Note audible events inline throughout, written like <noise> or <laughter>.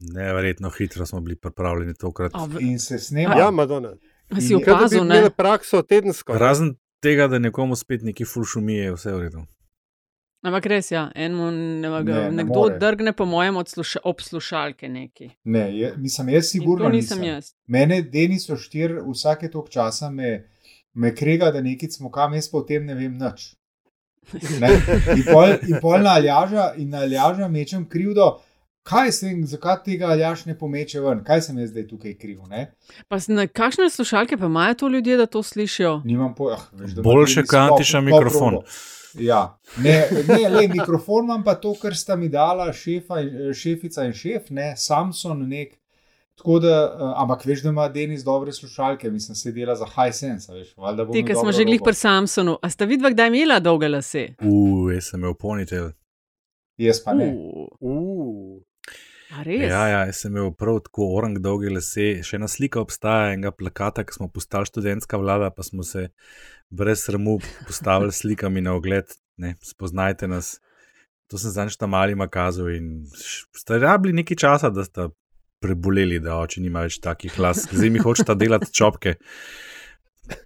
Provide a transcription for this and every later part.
Neverjetno hitro smo bili pripravljeni tokrat. In se snema. Ja, Madonna. Si opazil, ne? Ne, prakso tedensko. Razen tega, da nekomu spet neki fulšumi je vse v redu. Ampak res, ja, Enemu ne, Ne, ne, ne nekdo more. drgne, po mojem, sluša, ob slušalke neki. Ne, je, mislim, jaz sigurno nisem nisem. jaz. Mene, Denis Oštir, vsake tok časa me, me krega, da nekaj smokam, jaz pa o tem ne vem nič. Ne? In pol, in pol na aljaža, in na aljaža mečem krivdo. Kaj sem, zakaj tega aljaš ne pomeče ven, kaj sem jaz zdaj tukaj kriv? Ne? Pa s- na kakšne slušalke pa imajo to ljudje, da to slišijo? Nimam pojma. Boljše kantiša mikrofon. Ja, ne, ne, le mikrofon imam pa to, kar sta mi dala šefa, in- šefica in šef, ne, Samson nek. Tako da, eh, ampak veš, da ima Denis dobre slušalke, mislim, se dela za high sense, veš. Ti, ki smo že glih pri Samsonu. A sta vidva kdaj imela dolge lase? Uf, jaz sem imel ponitel. Jaz pa ne. Uh, Uh? Ja, ja, sem imel prav tako orang dolge lase. Še ena slika obstaja enega plakata, ki smo postali študentska vlada, pa smo se brez sramu postavili slikami na ogled. Ne, spoznajte nas. To sem zdaj tam malima kazal in ste rabili nekaj časa, da ste preboleli, da oči nima več takih las. Zdaj mi hočeta delati čopke.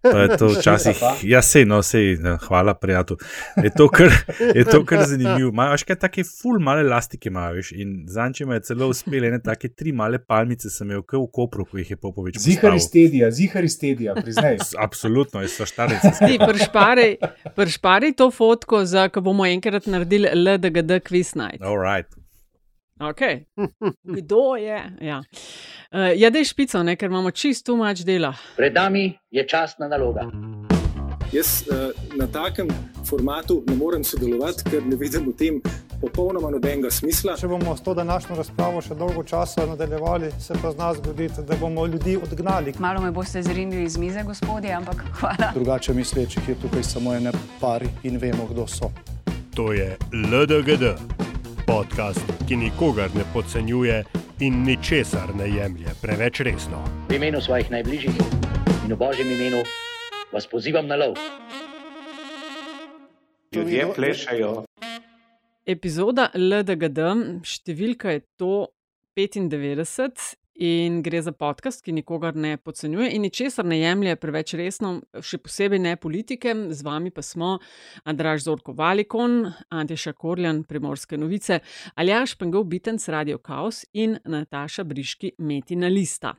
Pa je to <laughs> včasih, ja, sej, no, sej, ne, hvala, prijatelj. Je to kar, je to kar zanimivo. Imajo še kaj take ful male lastike, imajo, veš, in zanče me je celo uspelo, ene take tri male palmice sem imel, v Kopru, ko jih je Popovič Zihar iz postavil. tedija, zihar iz tedija, priznaj. <laughs> Absolutno, jaz so štarice. Ti pršpari, pršpari to fotko, za ko bomo enkrat naredili LDGD quiz night. All right. Okay. Kdo je? Ja, uh, ja da je špico, ne, ker imamo čisto mač dela. Pred nami je časna naloga. Jaz uh, na takem formatu ne morem sodelovati, ker ne vidim v tem popolnoma nobenega smisla. Če bomo s to današnjo razpravo še dolgo časa nadaljevali, se pa z nas zgoditi, da bomo ljudi odgnali. Malo me boste zrinili iz mize, gospodje, ampak hvala. Drugače mislečih je tukaj samo ene pari in vemo, kdo so. To je LDGD, podcast, ki nikogar ne podcenjuje in ničesar ne jemlje preveč resno. V imenu svojih najbližjih in v božjem imenu vas pozivam na lov. Ljudje plešajo. Epizoda LDGD, številka je to 95. In gre za podcast, ki nikogar ne podcenjuje in ničesar ne jemlje preveč resno, še posebej ne politike. Z vami pa smo Andraš Zorko Valikon, Antješa Korjan, Primorske novice, Aljaš Pengov Bitenc, Radio Chaos in Nataša Briški, Metina Lista.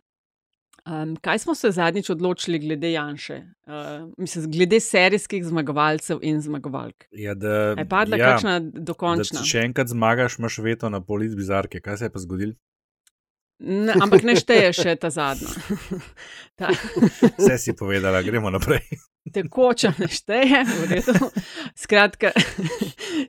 Um, kaj smo se zadnjič odločili glede Janše, uh, mislim, glede serijskih zmagovalcev in zmagovalk? Ja, da, Je padla ja, kakšna dokončna? če še enkrat zmagaš, imaš veto na polit bizarke. Kaj se je pa zgodilo? Ne, ampak ne šteje še ta zadnja. <laughs> <laughs> Ta, Vse si povedala, gremo naprej. Tekoča ne šteje, v redu. Skratka,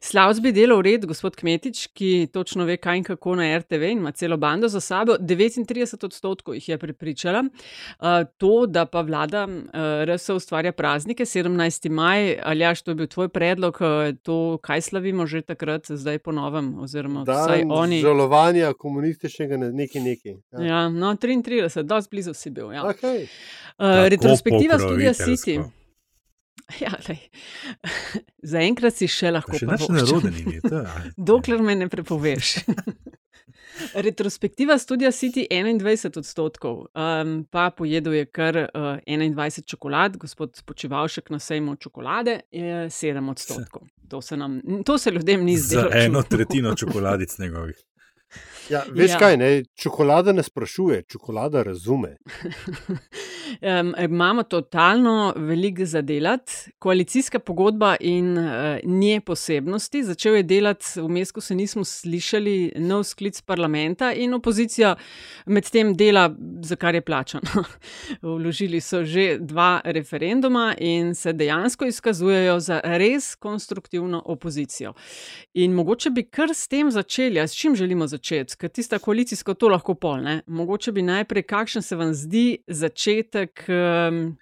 Slavs bi delal v redu, gospod Kmetič, ki točno ve, kaj in kako na RTV in ima celo bando za sabo. 39 odstotkov jih je prepričala. Uh, to, da pa vlada uh, RS ustvarja praznike, 17. maj, ali jaš, to je bil tvoj predlog, uh, to kaj slavimo že takrat, zdaj po novem, oziroma vsaj Dan oni. žalovanja komunističnega ne- neki neki. Ja. Ja, no, 33, dosti blizu si bil. Ja. Okay. Uh, retrospektiva pokroviteljsko. City. <laughs> Ja, lej. <laughs> Zaenkrat si še lahko Pa Še nič privoščim. narobe ni. to <laughs> je- Dokler me ne prepoveš. Retrospektiva študija City 21 odstotkov, um, pa pojedel je kar uh, 21 čokolad, gospod Počivalšek na sejmu čokolade je 7 odstotkov. To se, nam, to se ljudem ni Za zdelo. eno čudno. tretjino čokoladic njegovih. Ja, veš Ja. kaj, ne? čokolada ne sprašuje, čokolada razume. <laughs> Um, imamo totalno veliko za delati. Koalicijska pogodba in uh, nje posebnosti. Začel je delati, vmes, ko se nismo slišali, nov sklic parlamenta in opozicija medtem dela, za kar je plačano. <laughs> Vložili so že dva referenduma in se dejansko izkazujejo za res konstruktivno opozicijo. In mogoče bi kar s tem začeli, a s čim želimo začeti, ker tista koalicijska to lahko pol. Ne? Mogoče bi najprej, kakšen se vam zdi začetek um,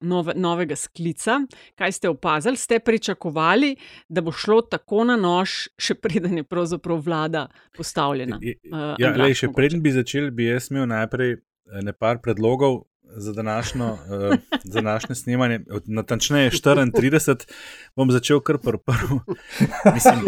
nove, novega sklica, kaj ste opazili, ste pričakovali, da bo šlo tako na nož, še preden je pravzaprav vlada postavljena. Je- Uh, Ja, lej, še mogoče. preden bi začeli, bi jaz imel najprej nekaj predlogov za današnjo, uh, za današnje snemanje. Natančneje 34, bom začel kar prvo. Mislim,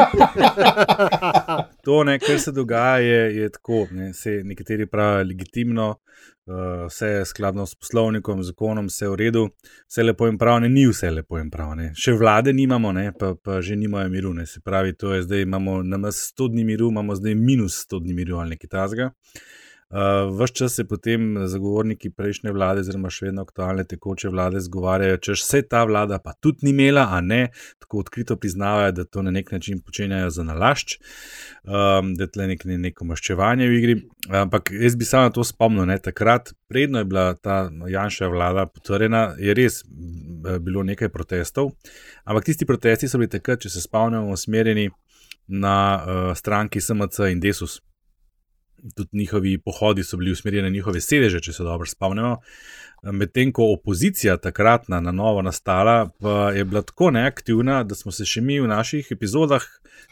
to, ne, kar se dogaja, je, je tako. Ne, se nekateri pravijo legitimno, uh, vse je skladno s poslovnikom, zakonom, vse je v redu, vse lepo in prav, ne, ni vse lepo in prav. Ne. Še vlade nimamo, ne, pa, pa že nimajo miru. Ne. Se pravi, to je zdaj imamo na nas 100 dni miru, imamo zdaj minus 100 dni miru ali nekaj tasga. Uh, Ves čas se potem zagovorniki prejšnje vlade, oziroma še vedno aktualne tekoče vlade, zgovarjajo, če vse ta vlada pa tudi ni imela, a ne, tako odkrito priznavajo, da to na nek način počenjajo za nalašč, um, da je nek, neko maščevanje v igri. Ampak jaz bi samo na to spomnil, ne, takrat, predno je bila ta Janša vlada potrjena, je res bilo nekaj protestov, ampak tisti protesti so bili takrat, če se spomnimo, usmerjeni na uh, stranki SMC in Desus tudi njihovi pohodi so bili usmerjeni na njihove sedeže, če se dobro spomnimo. Medtem ko opozicija takratna na novo nastala, pa je bila tako neaktivna, da smo se še mi v naših epizodah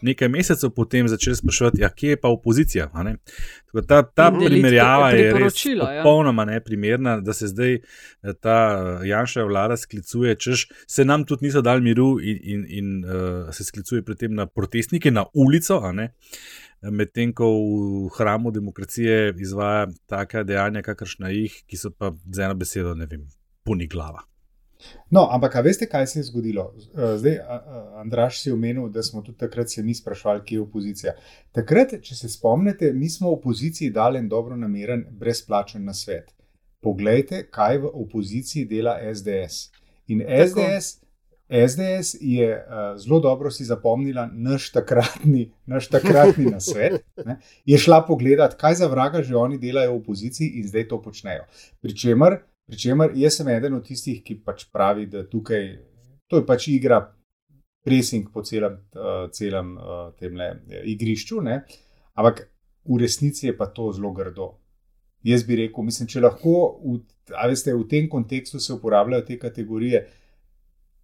nekaj mesecev potem začeli spraševati, ja, kje je pa opozicija. Ta, ta primerjava je res ja. popolnoma ja. neprimerna, da se zdaj eh, ta eh, Janša vlada sklicuje, češ se nam tudi niso dali miru in, in, in uh, se sklicuje pri tem na protestnike, na ulico medtem ko v hramu demokracije izvaja taka dejanja, kakršna jih, ki so pa z eno besedo, ne vem, puni glava. No, ampak, veste, kaj se je zgodilo? Zdaj, Andraš si omenil, da smo tudi takrat se mi sprašvali, kje je opozicija. Takrat, če se spomnite, mi smo v opoziciji dali en dobro nameren, brezplačen na svet. Poglejte, kaj v opoziciji dela SDS. In SDS. Tako. SDS je uh, zelo dobro si zapomnila naš takratni, naš takratni <laughs> nasvet. Ne? Je šla pogledat, kaj za vraga že oni delajo v opoziciji in zdaj to počnejo. Pričemer, pričemer jaz sem eden od tistih, ki pač pravi, da tukaj to je pač igra, pressing po celem, uh, celem uh, tem le igrišču, ne? ampak v resnici je pa to zelo grdo. Jaz bi rekel, mislim, če lahko v, veste, v tem kontekstu se uporabljajo te kategorije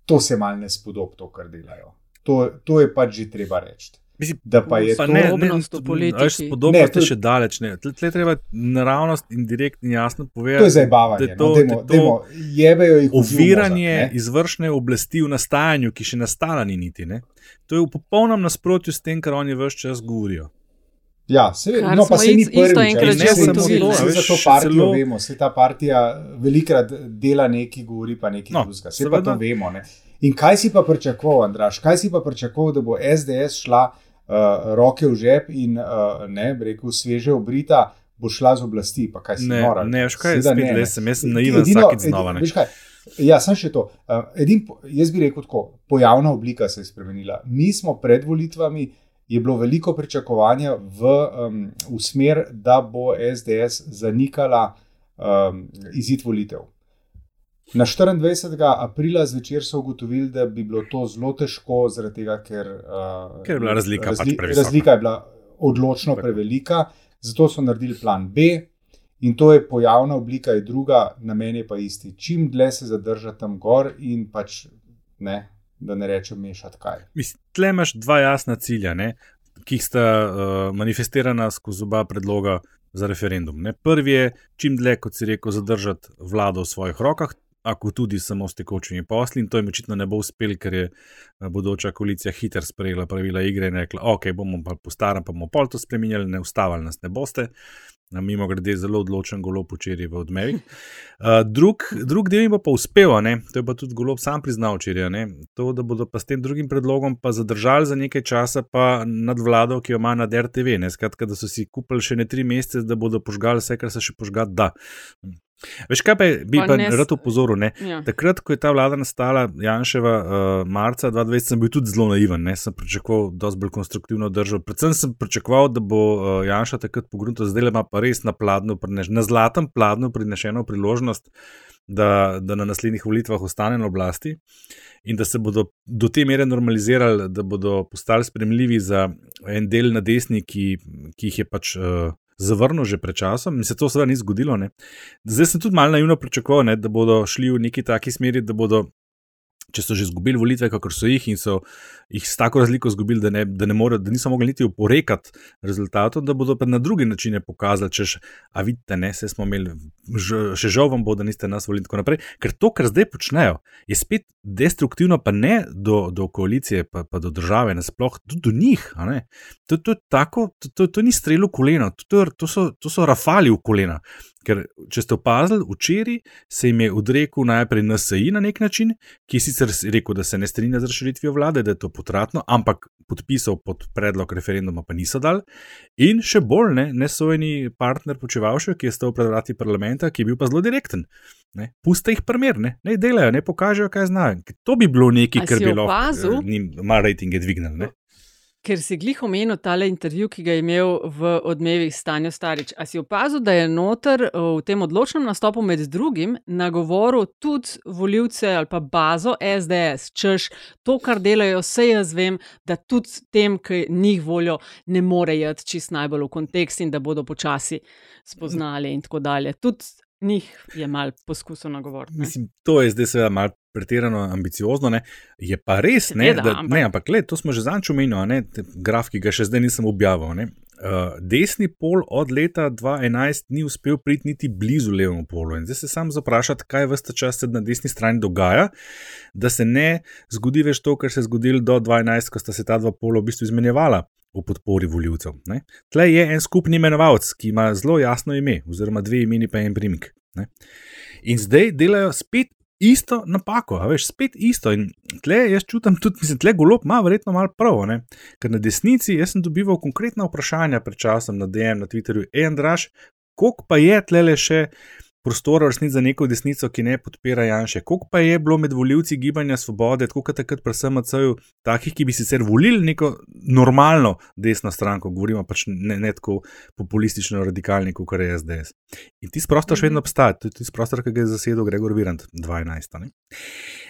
to se mal ne spodob, to, kar delajo. To, to je pač že treba reči. Mislim, da pa je pa to podobnost v politiki. Podobnost je še daleč. Tle treba naravnost in direktno in jasno povedati. To je zabavanje. To, no, demo, demo, jebejo jih oviranje izvršne oblasti v nastajanju, ki še nastala ni niti. Ne? To je v popolnem nasprotju s tem, kar oni vse čas govorijo. Ja, se, no, pa se ni prvič, da se to zgodi. Za to partijo celo... vemo, se ta partija velikrat dela nekaj, govori pa nekaj no, drugega. Se pa to vemo. Ne? In kaj si pa pričakoval, Andraš? Kaj si pa pričakoval, da bo SDS šla uh, roke v žep in uh, ne, rekel, sveže obrita, bo šla z oblasti? Pa kaj si ne, moral? Ne, veš kaj, spet, ne, ne. sem jaz naiven vsakeč znova. Ja, sem še to. Uh, edin, jaz bi rekel tako, pojavna oblika se je spremenila. Mi smo pred volitvami je bilo veliko pričakovanja v, um, v smer, da bo SDS zanikala um, izid volitev. Na 24. aprila zvečer so ugotovili, da bi bilo to zelo težko, tega, ker, uh, ker je bila razlika, razli pač razlika je bila odločno prevelika, zato so naredili plan B. In to je pojavna oblika, je druga, namen je pa isti. Čim dlje se zadrža tam gor, in pač ne, da ne rečem, mešati kaj. Tle imaš dva jasna cilja, ne? ki sta uh, manifestirana skozi oba predloga za referendum. Ne? Prvi je čim dlje, kot si rekel, zadržati vlado v svojih rokah. Ako tudi samo s tekočimi posli, in to jim očitno ne bo uspel, ker je eh, bodoča koalicija hitro sprejela pravila igre in rekla: Ok, bomo pa po starem, pa bomo pol to spremenjali, ne ustavili nas ne boste mimo grede, zelo odločen golo včeraj v odmevi. Uh, <laughs> drug, drug del jim pa uspel, ne? to je pa tudi golo sam priznal včeraj, to, da bodo pa s tem drugim predlogom pa zadržali za nekaj časa pa nad vlado, ki jo ima nad RTV. Ne? Skratka, da so si kupili še ne tri mesece, da bodo požgali vse, kar se še požgati da. Veš, kaj pa bi pa, pa rad upozoril? Ja. Takrat, ko je ta vlada nastala, Janševa, uh, marca 2020, sem bil tudi zelo naiven, ne? sem pričakoval, da bo bolj konstruktivno držal. Predvsem sem pričakoval, da bo uh, Janša takrat pogledal, zdaj ima pa res na, pladnu, na zlatem pladnu prinešeno priložnost, da, da na naslednjih volitvah ostane na oblasti in da se bodo do te mere normalizirali, da bodo postali spremljivi za en del na desni, ki, ki jih je pač. Uh, zavrnil že pred časom, in se to seveda ni zgodilo. Ne. Zdaj sem tudi malo naivno pričakoval, ne, da bodo šli v neki taki smeri, da bodo. Če so že izgubili volitve, kako so jih in so jih s tako razliko izgubili, da, da, da niso mogli niti oporekati rezultatov, da bodo pa na druge načine pokazali, češ, a vidite, ne, se smo imeli, ž, še žal vam bo, da niste nas volili in tako naprej. Ker to, kar zdaj počnejo, je spet destruktivno, pa ne do, do koalicije, pa, pa do države, nasploh tudi do njih. ne. To, to, tako, to, to, to ni strelo koleno, to, to, to, so, to so rafali v kolena. Ker, če ste opazili, včeraj se jim je odrekel najprej NSI na nek način, ki je sicer rekel, da se ne strinja z razširitvijo vlade, da je to potratno, ampak podpisal pod predlog referenduma, pa niso dal. In še bolj ne, nesojeni partner počevalšek, ki je stal pred vrati parlamenta, ki je bil pa zelo direkten. Ne, puste jih primer, ne, ne delajo, ne pokažejo, kaj znajo. To bi bilo nekaj, kar bi lahko opazil? eh, njim malo rejtinge dvignili. Ker si glih omenil tale intervju, ki ga je imel v odmevih Stanja Starič. A si opazil, da je noter v tem odločnem nastopu med drugim nagovoril tudi voljivce ali pa bazo SDS, češ to, kar delajo, vse jaz vem, da tudi tem, ki njih volijo, ne more jeti čist najbolj v kontekst in da bodo počasi spoznali in tako dalje. Tudi njih je mal poskusil nagovoriti. Mislim, to je zdaj seveda malo pretirano ambiciozno, ne? je pa res, ne, Seveda, da, ampak- ne, ampak le, to smo že zanč omenili, graf, ki ga še zdaj nisem objavil. Ne? Uh, desni pol od leta 2011 ni uspel priti niti blizu levemu polu. In zdaj se sam zaprašati, kaj vse čas se na desni strani dogaja, da se ne zgodi več to, kar se je zgodilo do 2011, ko sta se ta dva pola v bistvu izmenjevala v podpori voljivcev. ne. Tle je en skupni imenovalec, ki ima zelo jasno ime, oziroma dve imeni pa en primik. Ne. In zdaj delajo spet isto napako, veš, spet isto. In tle jaz čutim tudi, mislim, tle golob ima verjetno malo prav, ne? ker na desnici jaz sem dobival konkretna vprašanja pred časom na DM, na Twitterju, en draž, koliko pa je tle le še prostora v resnici za neko desnico, ki ne podpira Janše, koliko pa je bilo med voljivci gibanja svobode, tako kot takrat pri SMC-ju, takih, ki bi sicer volili neko normalno desno stranko, govorimo pač ne, ne tako populistično radikalni, kot je SDS. In ti prostor še vedno obstaja, to je tisti prostor, ki ga je zasedel Gregor Virant 12. Ne?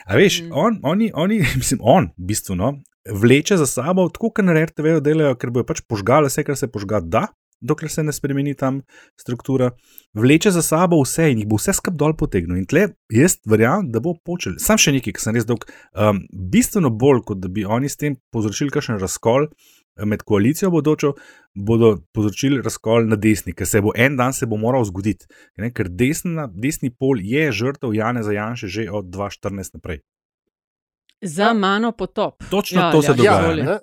A veš, Mm. on, oni, oni, <laughs> mislim, on, bistveno, vleče za sabo, tako kot na RTV delajo, ker bojo pač požgali vse, kar se požgati da, dokler se ne spremeni tam struktura, vleče za sabo vse in jih bo vse skup dol potegnil. In tle jaz verjamem, da bo počel. Sam še nekaj, ki sem res dolg, um, bistveno bolj, kot da bi oni s tem povzročili kakšen razkol. eh, Med koalicijo bodočo bodo povzročili razkol na desni, ker se bo en dan se bo moral zgoditi. Ne, ker desna, desni pol je žrtev Jana Zajanša že od 2014 naprej. Za mano potop. Točno Ja, to se Aljaž, dogaja. izvoli. ne?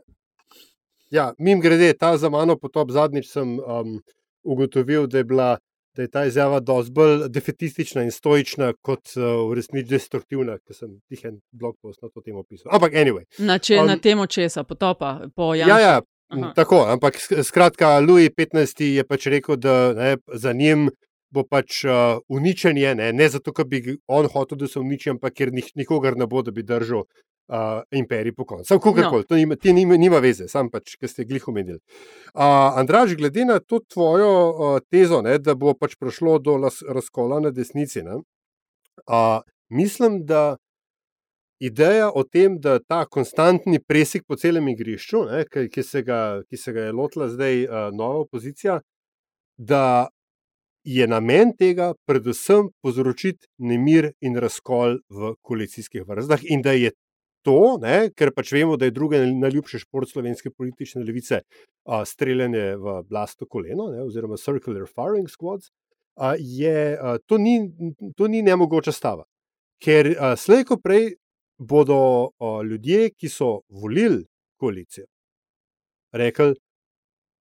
Ja mim grede, ta za mano potop zadnjič sem um, ugotovil, da je, bila, da je ta izjava dosti bolj defetistična in stoična, kot uh, v resnici destruktivna, ker sem tih en blog post na to temo pisal. Ampak anyway. Na, če, Um, na temo česa, potopa, po Ja, Janšu. ja, Aha. tako, ampak sk- skratka, Louis XV je pač rekel, da ne, za njim bo pač uh, uničenje, ne, ne zato, ker bi on hotel, da se uniči, ampak ker nik, nikogar ne bo, da bi držal uh, imperij po koncu. Sam kakorkoli, No. to nima, ti nima, nima veze, sam pač, ki ste glih omenili. Uh, Andraž, glede na to tvojo uh, tezo, ne, da bo pač prišlo do las, razkola na desnici, ne, uh, mislim, da ideja o tem, da ta konstantni presek po celem igrišču, ne, ki, ki, se ga, ki se ga je lotila zdaj uh, nova opozicija, da je namen tega predvsem povzročiti nemir in razkol v koalicijskih vrstah, in da je to, ne, ker pač vemo, da je druga najljubša šport slovenske politične levice, uh, streljanje v blasto koleno, ne, oziroma circular firing squads, uh, je, uh, to, ni, to ni nemogoča stava. Ker uh, slej ko prej bodo uh, ljudje, ki so volili koalicijo, rekli: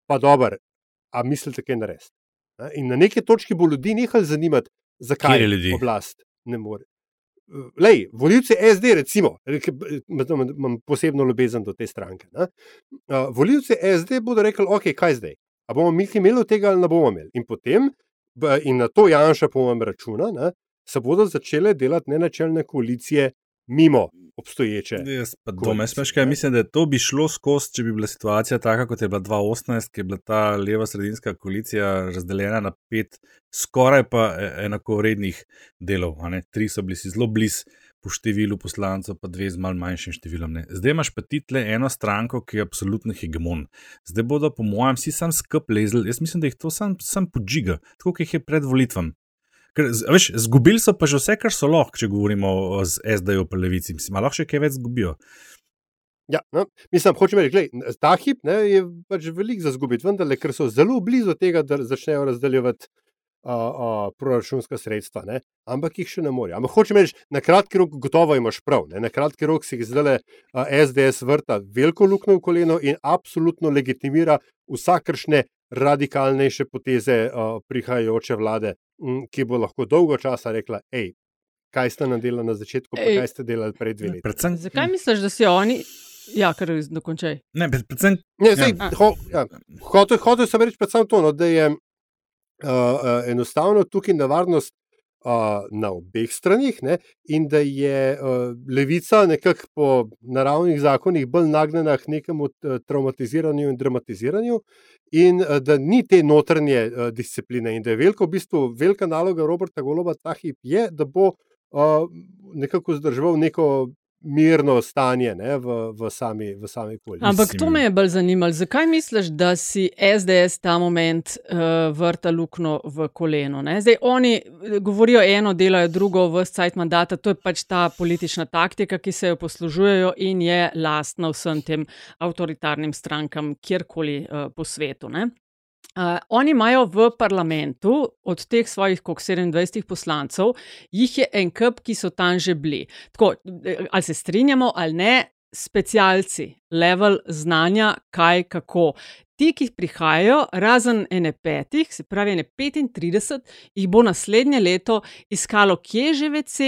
Pa dobro, a mislite, kaj narediti? In na neki točki bo ljudi nehal zanimati, zakaj ljudje? oblast ne more. Lej, volivci SD, recimo, imam posebno ljubezen do te stranke. Ne? Uh, volivci SD bodo rekli, ok, kaj zdaj? A bomo mi imeli od tega ali ne bomo imeli? In potem, in na to Janša, po mojem, računa, ne, se bodo začele delati nenačelne koalicije mimo obstoječe. Jaz pa koalicije, doma, jaz veš kaj, ne. mislim, da to bi šlo skozi, če bi bila situacija taka, kot je bila 2018, ki je bila ta leva-sredinska koalicija razdeljena na pet, skoraj pa e- enakovrednih delov. Tri so bili si zelo blizu po številu poslancev, pa dve z malj manjšim številom. Ne. Zdaj imaš pa ti tle eno stranko, ki je absolutno hegemon. Zdaj bodo, po mojem, vsi sam skup lezli. Jaz mislim, da jih to sam, sam podžiga, tako kot jih je pred volitvami. Zgubili so pa že vse, kar so lahko, če govorimo o z SD-ju pa levici. Mislim, lahko še kaj več zgubijo. Ja, no, mislim, hočem reči, glej, ta hip ne, je pač velik za zgubiti, vendar, ker so zelo blizu tega, da začnejo razdeljevati a, a, proračunska sredstva, ne? ampak jih še ne morejo. Ampak hočem reči, na kratki rok gotovo imaš prav. Ne? Na kratki rok si jih zdaj SDS vrta veliko luknjo v koleno in absolutno legitimira vsakršne radikalnejše poteze a, prihajajoče vlade, m, ki bo lahko dolgo časa rekla, hej. Kaj ste naredili na začetku, pa Ej. kaj ste delali pred dve leti? Predvsem, Zakaj misliš, da si oni? Ja, kar dokončaj. ne, predvsem Ne, zdaj, Ja. ho, ja, hotel, hotel sem reči predvsem to, no, da je uh, uh, enostavno tukaj nevarnost uh, na obeh stranih ne, in da je uh, levica nekako po naravnih zakonih bolj nagnjena k nekemu uh, traumatiziranju in dramatiziranju, in uh, da ni te notranje uh, discipline, in da je veliko, v bistvu, velika naloga Roberta Goloba ta hip je, da bo uh, nekako zdržal neko mirno stanje ne, v, v sami, v sami koaliciji. Ampak to me je bolj zanimalo. Zakaj misliš, da si SDS ta moment uh, vrta luknjo v koleno? Ne? Zdaj oni eh, govorijo eno, delajo drugo, vse cajt mandata. To je pač ta politična taktika, ki se jo poslužujejo in je lastna vsem tem avtoritarnim strankam, kjerkoli uh, po svetu. Ne? Uh, oni imajo v parlamentu od teh svojih, koliko 27 poslancev, jih je en kup, ki so tam že bili. Tako, ali se strinjamo ali ne, specialci, level znanja, kaj, kako. Ti, ki prihajajo, razen ene petih, se pravi ene 35, jih bo naslednje leto iskalo, kje je že VC,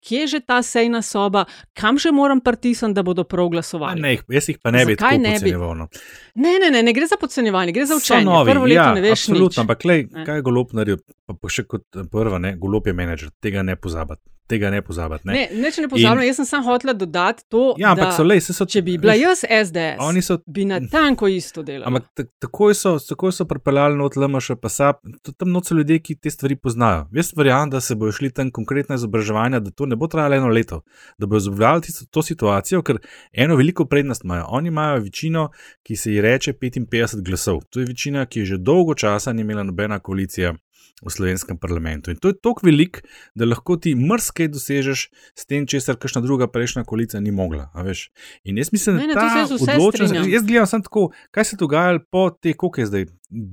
kje je že ta sejna soba, kam že moram pritisniti, da bodo prav glasovali. Ne, jaz jih pa ne bi tako podcenjeval. No. Ne, ne, ne, ne gre za podcenjevanje, gre za učenje. novi, Prvo leto ja, ne veš absolutno, nič. ampak lej, kaj je golob naredil? Pa, pa še kot prva, ne, golob je menedžer, tega ne pozabiti. Tega ne pozabiti. Ne. Ne, neč ne pozabim, jaz sem samo hotela dodati to, Ja, ampak so se so. če bi bila jaz SDS, so bi na tanko isto delala. Ampak ta- takoj so, takoj so pripeljali not LMŠ, pa SAP, tam not so ljudje, ki te stvari poznajo. Jaz verjamem, da se bojo šli tam konkretna izobraževanja, da to ne bo trajalo eno leto, da bojo zaobvladali tisto- to situacijo, ker eno veliko prednost imajo. Oni imajo večino, ki se ji reče 55 glasov. To je večina, ki je že dolgo časa ni imela nobena koalicija. V slovenskem parlamentu. In to je tako velik, da lahko ti mrske dosežeš s tem, česar kakšna druga prejšnja koalicija ni mogla. In jaz mislim, da to ta se jaz gledam samo tako, kaj se je dogajalo po teh, koliko je zdaj,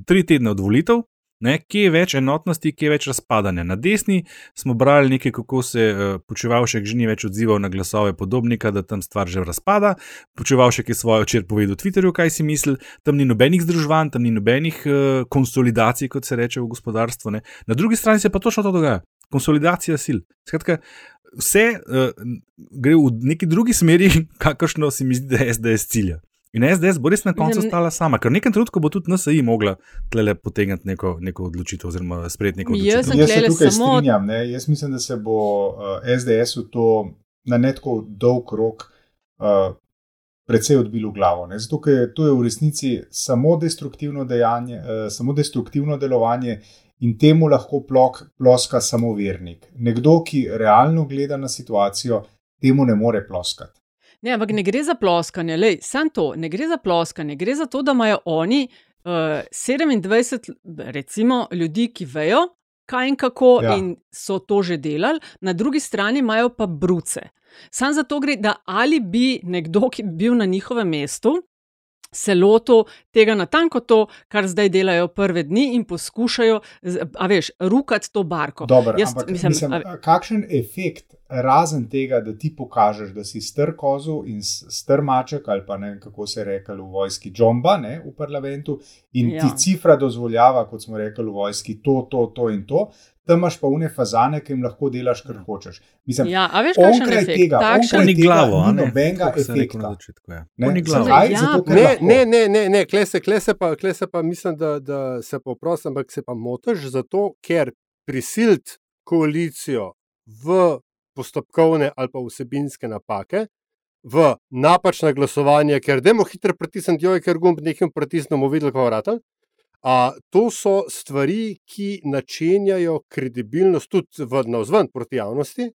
tri tedne od volitev, ne, kje je več enotnosti, kje je več razpadanja. Na desni smo brali nekaj, kako se uh, počevalšek že ni več odzival na glasove podobnika, da tam stvar že razpada. Počevalšek je svojo včeraj povedal v Twitterju, kaj si misli, tam ni nobenih združovanj, tam ni nobenih uh, konsolidacij, kot se reče v gospodarstvu. Ne. Na drugi strani se pa točno to dogaja. Konsolidacija sil. Skratka, vse uh, gre v neki drugi smeri, <laughs> kakršno se mi zdi, da je SDS cilja. In SDS bo res na koncu ostala sama, ker v nekem trenutku bo tudi NSI mogla tle potegniti neko, neko odločitev, oziroma sprejeti neko Jaz odločitev. sem Jaz se tukaj samo- strinjam. Ne? Jaz mislim, da se bo uh, SDS-u to na netko dolg rok uh, precej odbilo v glavo. Ne? Zato, ker to je v resnici samo destruktivno, dejanje, uh, samo destruktivno delovanje in temu lahko plok, ploska samo vernik. Nekdo, ki realno gleda na situacijo, temu ne more ploskati. Ne, ampak ne gre za ploskanje, lej, samo to, ne gre za ploskanje, gre za to, da imajo oni uh, 27, recimo, ljudi, ki vejo, kaj in kako, Ja. in so to že delali, na drugi strani imajo pa bruce. Sam zato gre, da ali bi nekdo, ki bi bil na njihovem mestu, se lotil tega natanko to, kar zdaj delajo prve dni in poskušajo, a veš, rukati to barko. Dobar, Jaz ampak, mislim, mislim, a- kakšen efekt, razen tega, da ti pokažeš, da si str kozu in str maček, ali pa ne vem, kako se je rekel v vojski, džomba ne, v parlamentu, in ja. Ja. ti cifra dozvoljava, kot smo rekli v vojski, to, to, to in to. Tam imaš pa une fazane, ki jim lahko delaš, kar hočeš. Mislim, Ja, a veš, kakšen onkraj efekt? tega, Takšen- tega glavo, a ni ne? nobenega rekel na efekta. začetku, ja. Ne, Oni glavo. zakaj? Ja, Zato, Ne, lahko. ne, ne, ne, ne. Kle, se, kle, se pa, kle se pa mislim, da, da se pa oprosim, ampak se pa motiš zato, ker prisilt koalicijo v postopkovne ali pa vsebinske napake, v napačna glasovanja, ker demo hitro pritisniti, joj, ker gumb nekim pritisnemo, videl, kako vrata. A, to so stvari, ki načenjajo kredibilnost tudi v navzven proti javnosti,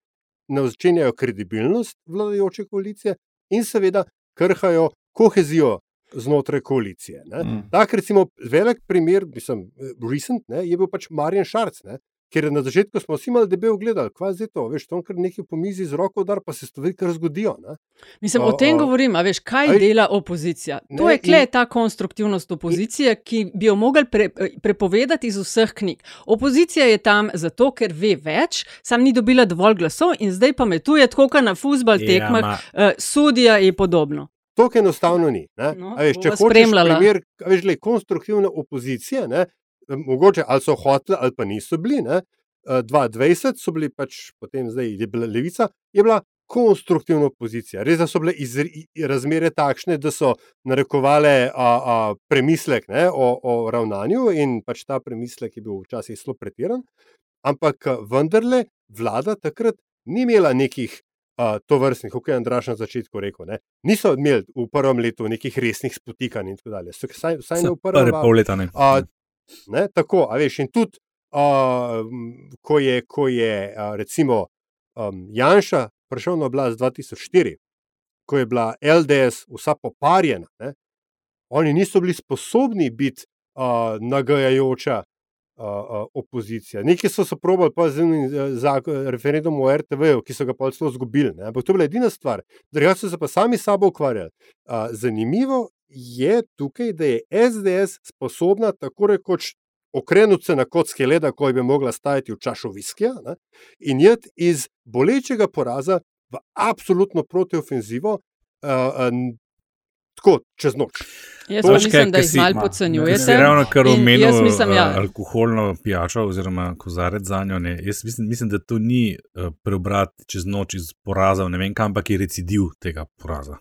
načenjajo kredibilnost vladajoče koalicije in seveda krhajo kohezijo znotraj koalicije. Ne. Mm. Tak, recimo, velik primer, mislim, recent, ne, je bil pač Marjan Šarc, ne, Ker na začetku smo vsi malo debel gledali, kaj je to, veš, to kar nekaj po mizi z roko udar, pa se stvari kar zgodijo. Ne? Mislim, O, o tem o, govorim, a veš, kaj Ej, dela opozicija. To ne, je kle in- ta konstruktivnost opozicije, ki bi jo mogli pre, prepovedati iz vseh knjig. Opozicija je tam zato, ker ve več, sam ni dobila dovolj glasov in zdaj pametuje, tako kot na futbal Ja, tekmah, ma- uh, sudija in podobno. To enostavno ni. Ne? No, A veš, če hočeš spremljala. primer a veš, glej, konstruktivne opozicije, ne, mogoče ali so hoteli ali pa niso bili. Ne, eh, 2020 so bili pač, potem zdaj je bila levica, je bila konstruktivna opozicija. Res so bile izre, i- razmere takšne, da so narekovale a, a, premislek ne, o, o ravnanju in pač ta premislek je bil včasih zelo pretiran. Ampak a, vendarle vlada takrat ni imela nekih uh, to vrstnih, kot je Andraš na začetku rekel. Ne? Niso imeli v prvem letu nekih resnih spotikanj in tako dalje. So- Vsaj, vsaj ne v prvem Prve valu. pol leta ne. A, ne, tako, a veš, in tudi, a, ko je, ko je a, recimo um, Janša prišel na oblast 2004, ko je bila LDS vsa poparjena, ne, oni niso bili sposobni biti a, nagajajoča. a, a, Opozicija. Nekaj so se probali, pa z enim eh, zak- referendumom o RTV, ki so ga pa celo izgubili. Ampak to je bila edina stvar, drugače so se pa sami sabo ukvarjali. A, Zanimivo je tukaj, da je SDS sposobna tako rekoč okrenuti se na kocke leda, ko bi mogla stajati v čašu viskija ne, in jeti iz bolečega poraza v absolutno protiofenzivo, uh, uh, tako čez noč. Jaz To mislim, da jih malo podcenjujete. ravno kar omenil jaz mislim, ja. eh, alkoholno pijačo oziroma kozarec za njo. Ne. Jaz mislim, mislim, da to ni eh, preobrat čez noč iz poraza, ne vem kam, ampak je recidiv tega poraza.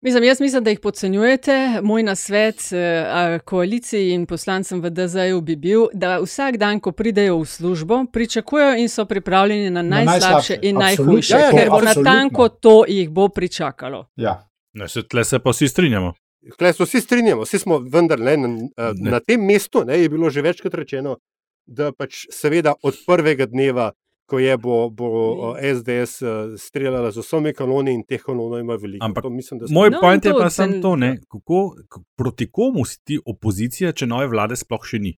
Mislim, jaz mislim, da jih podcenjujete. Moj nasvet eh, koaliciji in poslancem v DZJ-u bi bil, da vsak dan, ko pridejo v službo, pričakujejo in so pripravljeni na Na najslabše najslabše, in najhujše, Ja, ja, ker to bo natanko to jih bo pričakalo. Ja. Ne, se, tle se pa vsi strinjamo. Tukaj se vsi strinjamo, vsi smo vendar ne, na, Ne. na tem mestu, ne, je bilo že večkrat rečeno, da pač seveda od prvega dneva, ko je bo, bo eh, SDS eh, streljala z vsemi kanoni in teh kanonov ima veliko. Ampak To mislim, da smo- Moj No, point in je to pa samo cen- to, ne, kako, proti komu si ti opozicija, če nove vlade sploh še ni.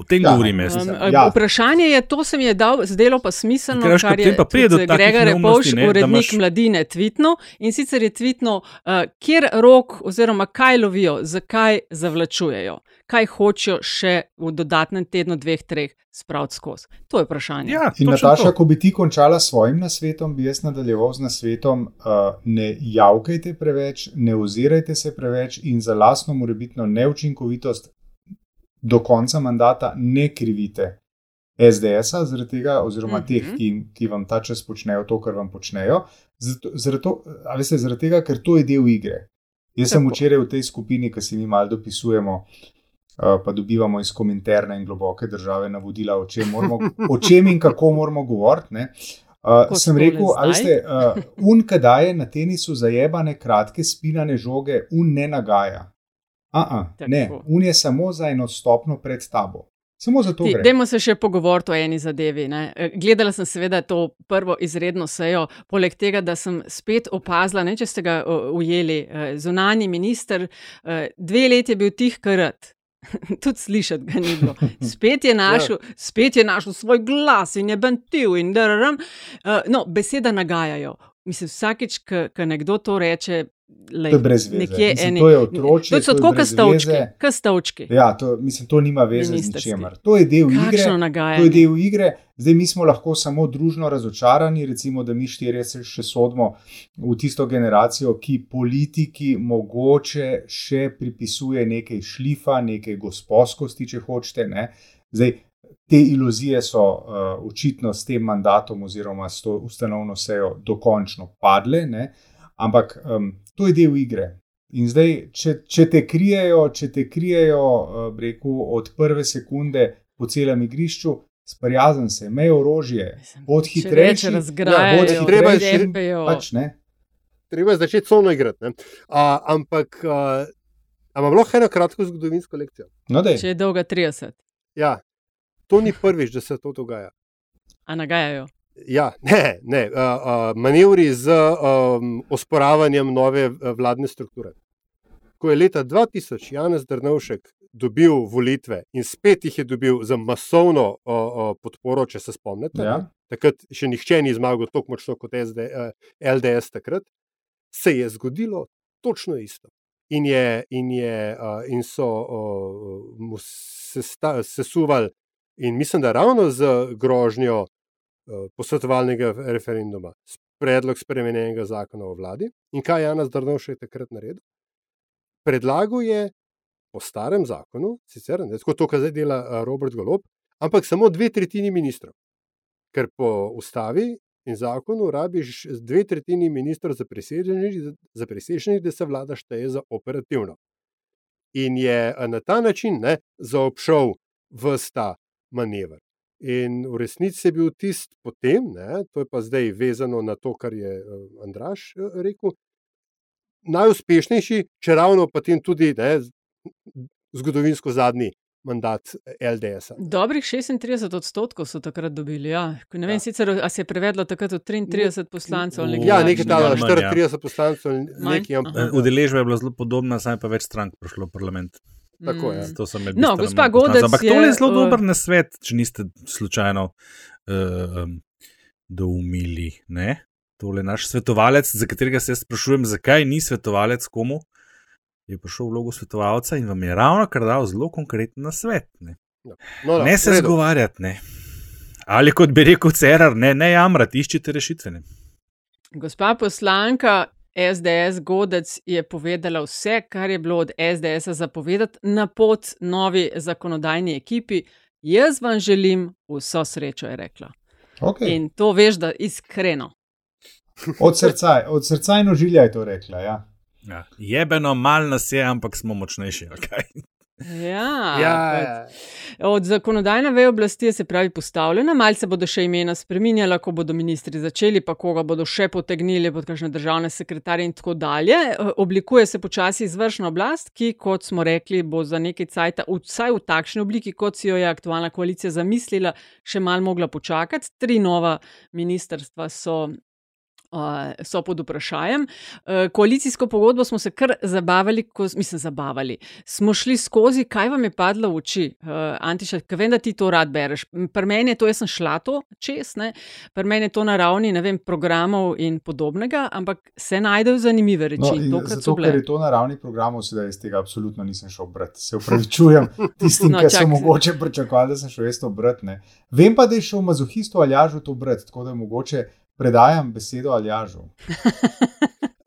O tem Ja, govorim jaz. Um, ja. ja. Vprašanje je, to se mi je dal, zdelo pa smiselno, veš, kar je takih Gregor Repovš, ne, urednik imaš- mladine, tvitno in sicer je tvitno, uh, kjer rok oziroma kaj lovijo, zakaj zavlačujejo, kaj hočejo še v dodatnem tednu, dveh, treh spraviti skozi. To je vprašanje. Ja, In Nataša, to. ko bi ti končala s svojim nasvetom, bi jaz nadaljeval z nasvetom: uh, ne javkajte preveč, ne ozirajte se preveč in za lastno morebitno neučinkovitost do konca mandata ne krivite SDS-a, zaradi tega, oziroma Mhm. -huh. teh, ki, ki vam ta čas počnejo to, kar vam počnejo. Zato, zaradi, to, a veste, zaradi tega, ker to je del igre. Jaz sem Tako. včeraj v tej skupini, ki si mi malo dopisujemo, uh, pa dobivamo iz komenterne in globoke države navodila, o čem, moramo, o čem in kako moramo govoriti. Uh, sem rekel, a zdaj. veste, uh, un, ki daje na tenisu zajebane, kratke, spinane žoge, un ne nagaja. A, -a, ne, un je samo za eno stopno pred tabo. Samo za to Ti, dajmo se še pogovoriti o eni zadevi. Ne. E, Gledala sem seveda to prvo izredno sejo, poleg tega, da sem spet opazila, ne, če ste ga ujeli, eh, zunani minister, eh, dve leti je bil tih krat. <laughs> Tudi slišati ga ni bilo. Spet je <laughs> našel, spet je našel svoj glas in je bentil in dararam. Uh, no, beseda nagajajo. Mislim, vsakeč, ko nekdo to reče, lej, To je brez veze. nekje Mislim, eni. to je otročje, To so tako veze. kastavčki. Ja, to, mislim, to nima veze z ničemer. To je del igre. Kakšno To je nagajanje. del igre, zdaj mi smo lahko samo družno razočarani, recimo, da mi štirje se še sodimo v tisto generacijo, ki politiki mogoče še pripisuje nekaj šlifa, nekaj gospodskosti, če hočete. Ne? Zdaj, te iluzije so uh, očitno s tem mandatom oziroma s to ustanovno sejo dokončno padle, ne? Ampak um, to je del igre. In zdaj, če, če te krijejo, če te krijejo, uh, rekel, od prve sekunde po celem igrišču, sprijazen se, imej orožje, bod hitrejši. reče, razgrajajo, bod hitrejši, pač ne. Treba je začeti solno igrati. ne. A, ampak a imam lahko eno kratko zgodovinsko lekcijo. No, dej. Če je dolga 30, Ja, to ni prvič, da se to dogaja. a nagajajo. Ja, ne, ne. Uh, uh, manevri z um, osporavanjem nove uh, vladne strukture. Ko je leta 2000 Janez Drnovšek dobil volitve in spet jih je dobil za masovno o, o, podporo, če se spomnite. Ja. Takrat še nihče ni zmagal tako močno kot SD, eh, LDS takrat, se je zgodilo točno isto. In, je, in, je, uh, in so uh, mu sesta- sesuvali, in mislim, da ravno z grožnjo uh, posvetovalnega referenduma, predlog spremenjenega zakona o vladi. In kaj je Janas Drnovšek takrat naredil? Predlagal je po starem zakonu, sicer ne tako, kot zdaj dela uh, Robert Golob, ampak samo dve tretjini ministrov. Ker po ustavi in zakonu rabiš dve tretjini ministrov za preseženih, da se vlada šteje za operativno. In je a, na ta način ne, zaobšel vsta manever. In v resnici je bil tisti potem, ne, to je pa zdaj vezano na to, kar je eh, Andraš eh, rekel, najuspešnejši, če ravno potem tudi ne, zgodovinsko zadnji mandat LDS-a. Dobrih 36 odstotkov so takrat dobili. Ja. Ne vem, Ja. ja. sicer a se je prevedlo takrat od 33 poslancev. ali Ja, takšnega. nekaj tala, Manj, ja. 34 poslancev, Manj? nekaj, ampak Aha. Udeležba je bila zelo podobna, saj pa več strank prišlo v parlament. Tako je. Me No, gospa. Godec Ampak je, to je zelo eh, dober nasvet, če niste slučajno uh, um, doumili. Ne? Tole je naš svetovalec, za katerega se sprašujem, zakaj ni svetovalec komu. Je prišel v vlogo svetovalca in vam je ravno kar dal zelo konkreten nasvet. Ne, no, no, ne v se redu. zgovarjati, ne. Ali kot bi rekel Cerar, ne, ne jamrati, iščite rešitve. Ne. Gospa poslanka SDS Godec je povedala vse, kar je bilo od SDS-a zapovedati na pot novi zakonodajni ekipi. Jaz vam želim vso srečo, je rekla. Okay. In to veš, da iskreno. Od srca, od srca in ožilja je to rekla. Ja. Ja, jebeno mal nas je, ampak smo močnejši. Okay? Ja, Ja, pač. Od zakonodajne veje oblasti je se pravi postavljena, malce bodo še imena spremenjala, ko bodo ministri začeli, pa koga bodo še potegnili pod kakšne državne sekretarje in tako dalje. Eh, Oblikuje se počasi izvršna oblast, ki, kot smo rekli, bo za nekaj cajta, vsaj v takšni obliki, kot si jo je aktualna koalicija zamislila, še mal mogla počakati. Tri nova ministrstva so. So pod vprašanjem. Uh, koalicijsko pogodbo smo se kar zabavali, ko, mislim, zabavali. Smo šli skozi, kaj vam je padlo v oči, uh, Antiša, ker vem, da ti to rad bereš. Pri meni je to, jaz sem šla to čez, ne? pri meni je to na ravni vem, programov in podobnega, ampak se najdejo zanimive reči. No, zato, ker je to na ravni programov, sedaj iz tega absolutno nisem šel brati. Se upravičujem <laughs> tistim, No, ki so mogoče pričakovali, da sem šel jaz to brati. Vem pa, da je šel mazohistu Aljažu to brati, tako da mogoče predajam besedo Aljažu. <laughs>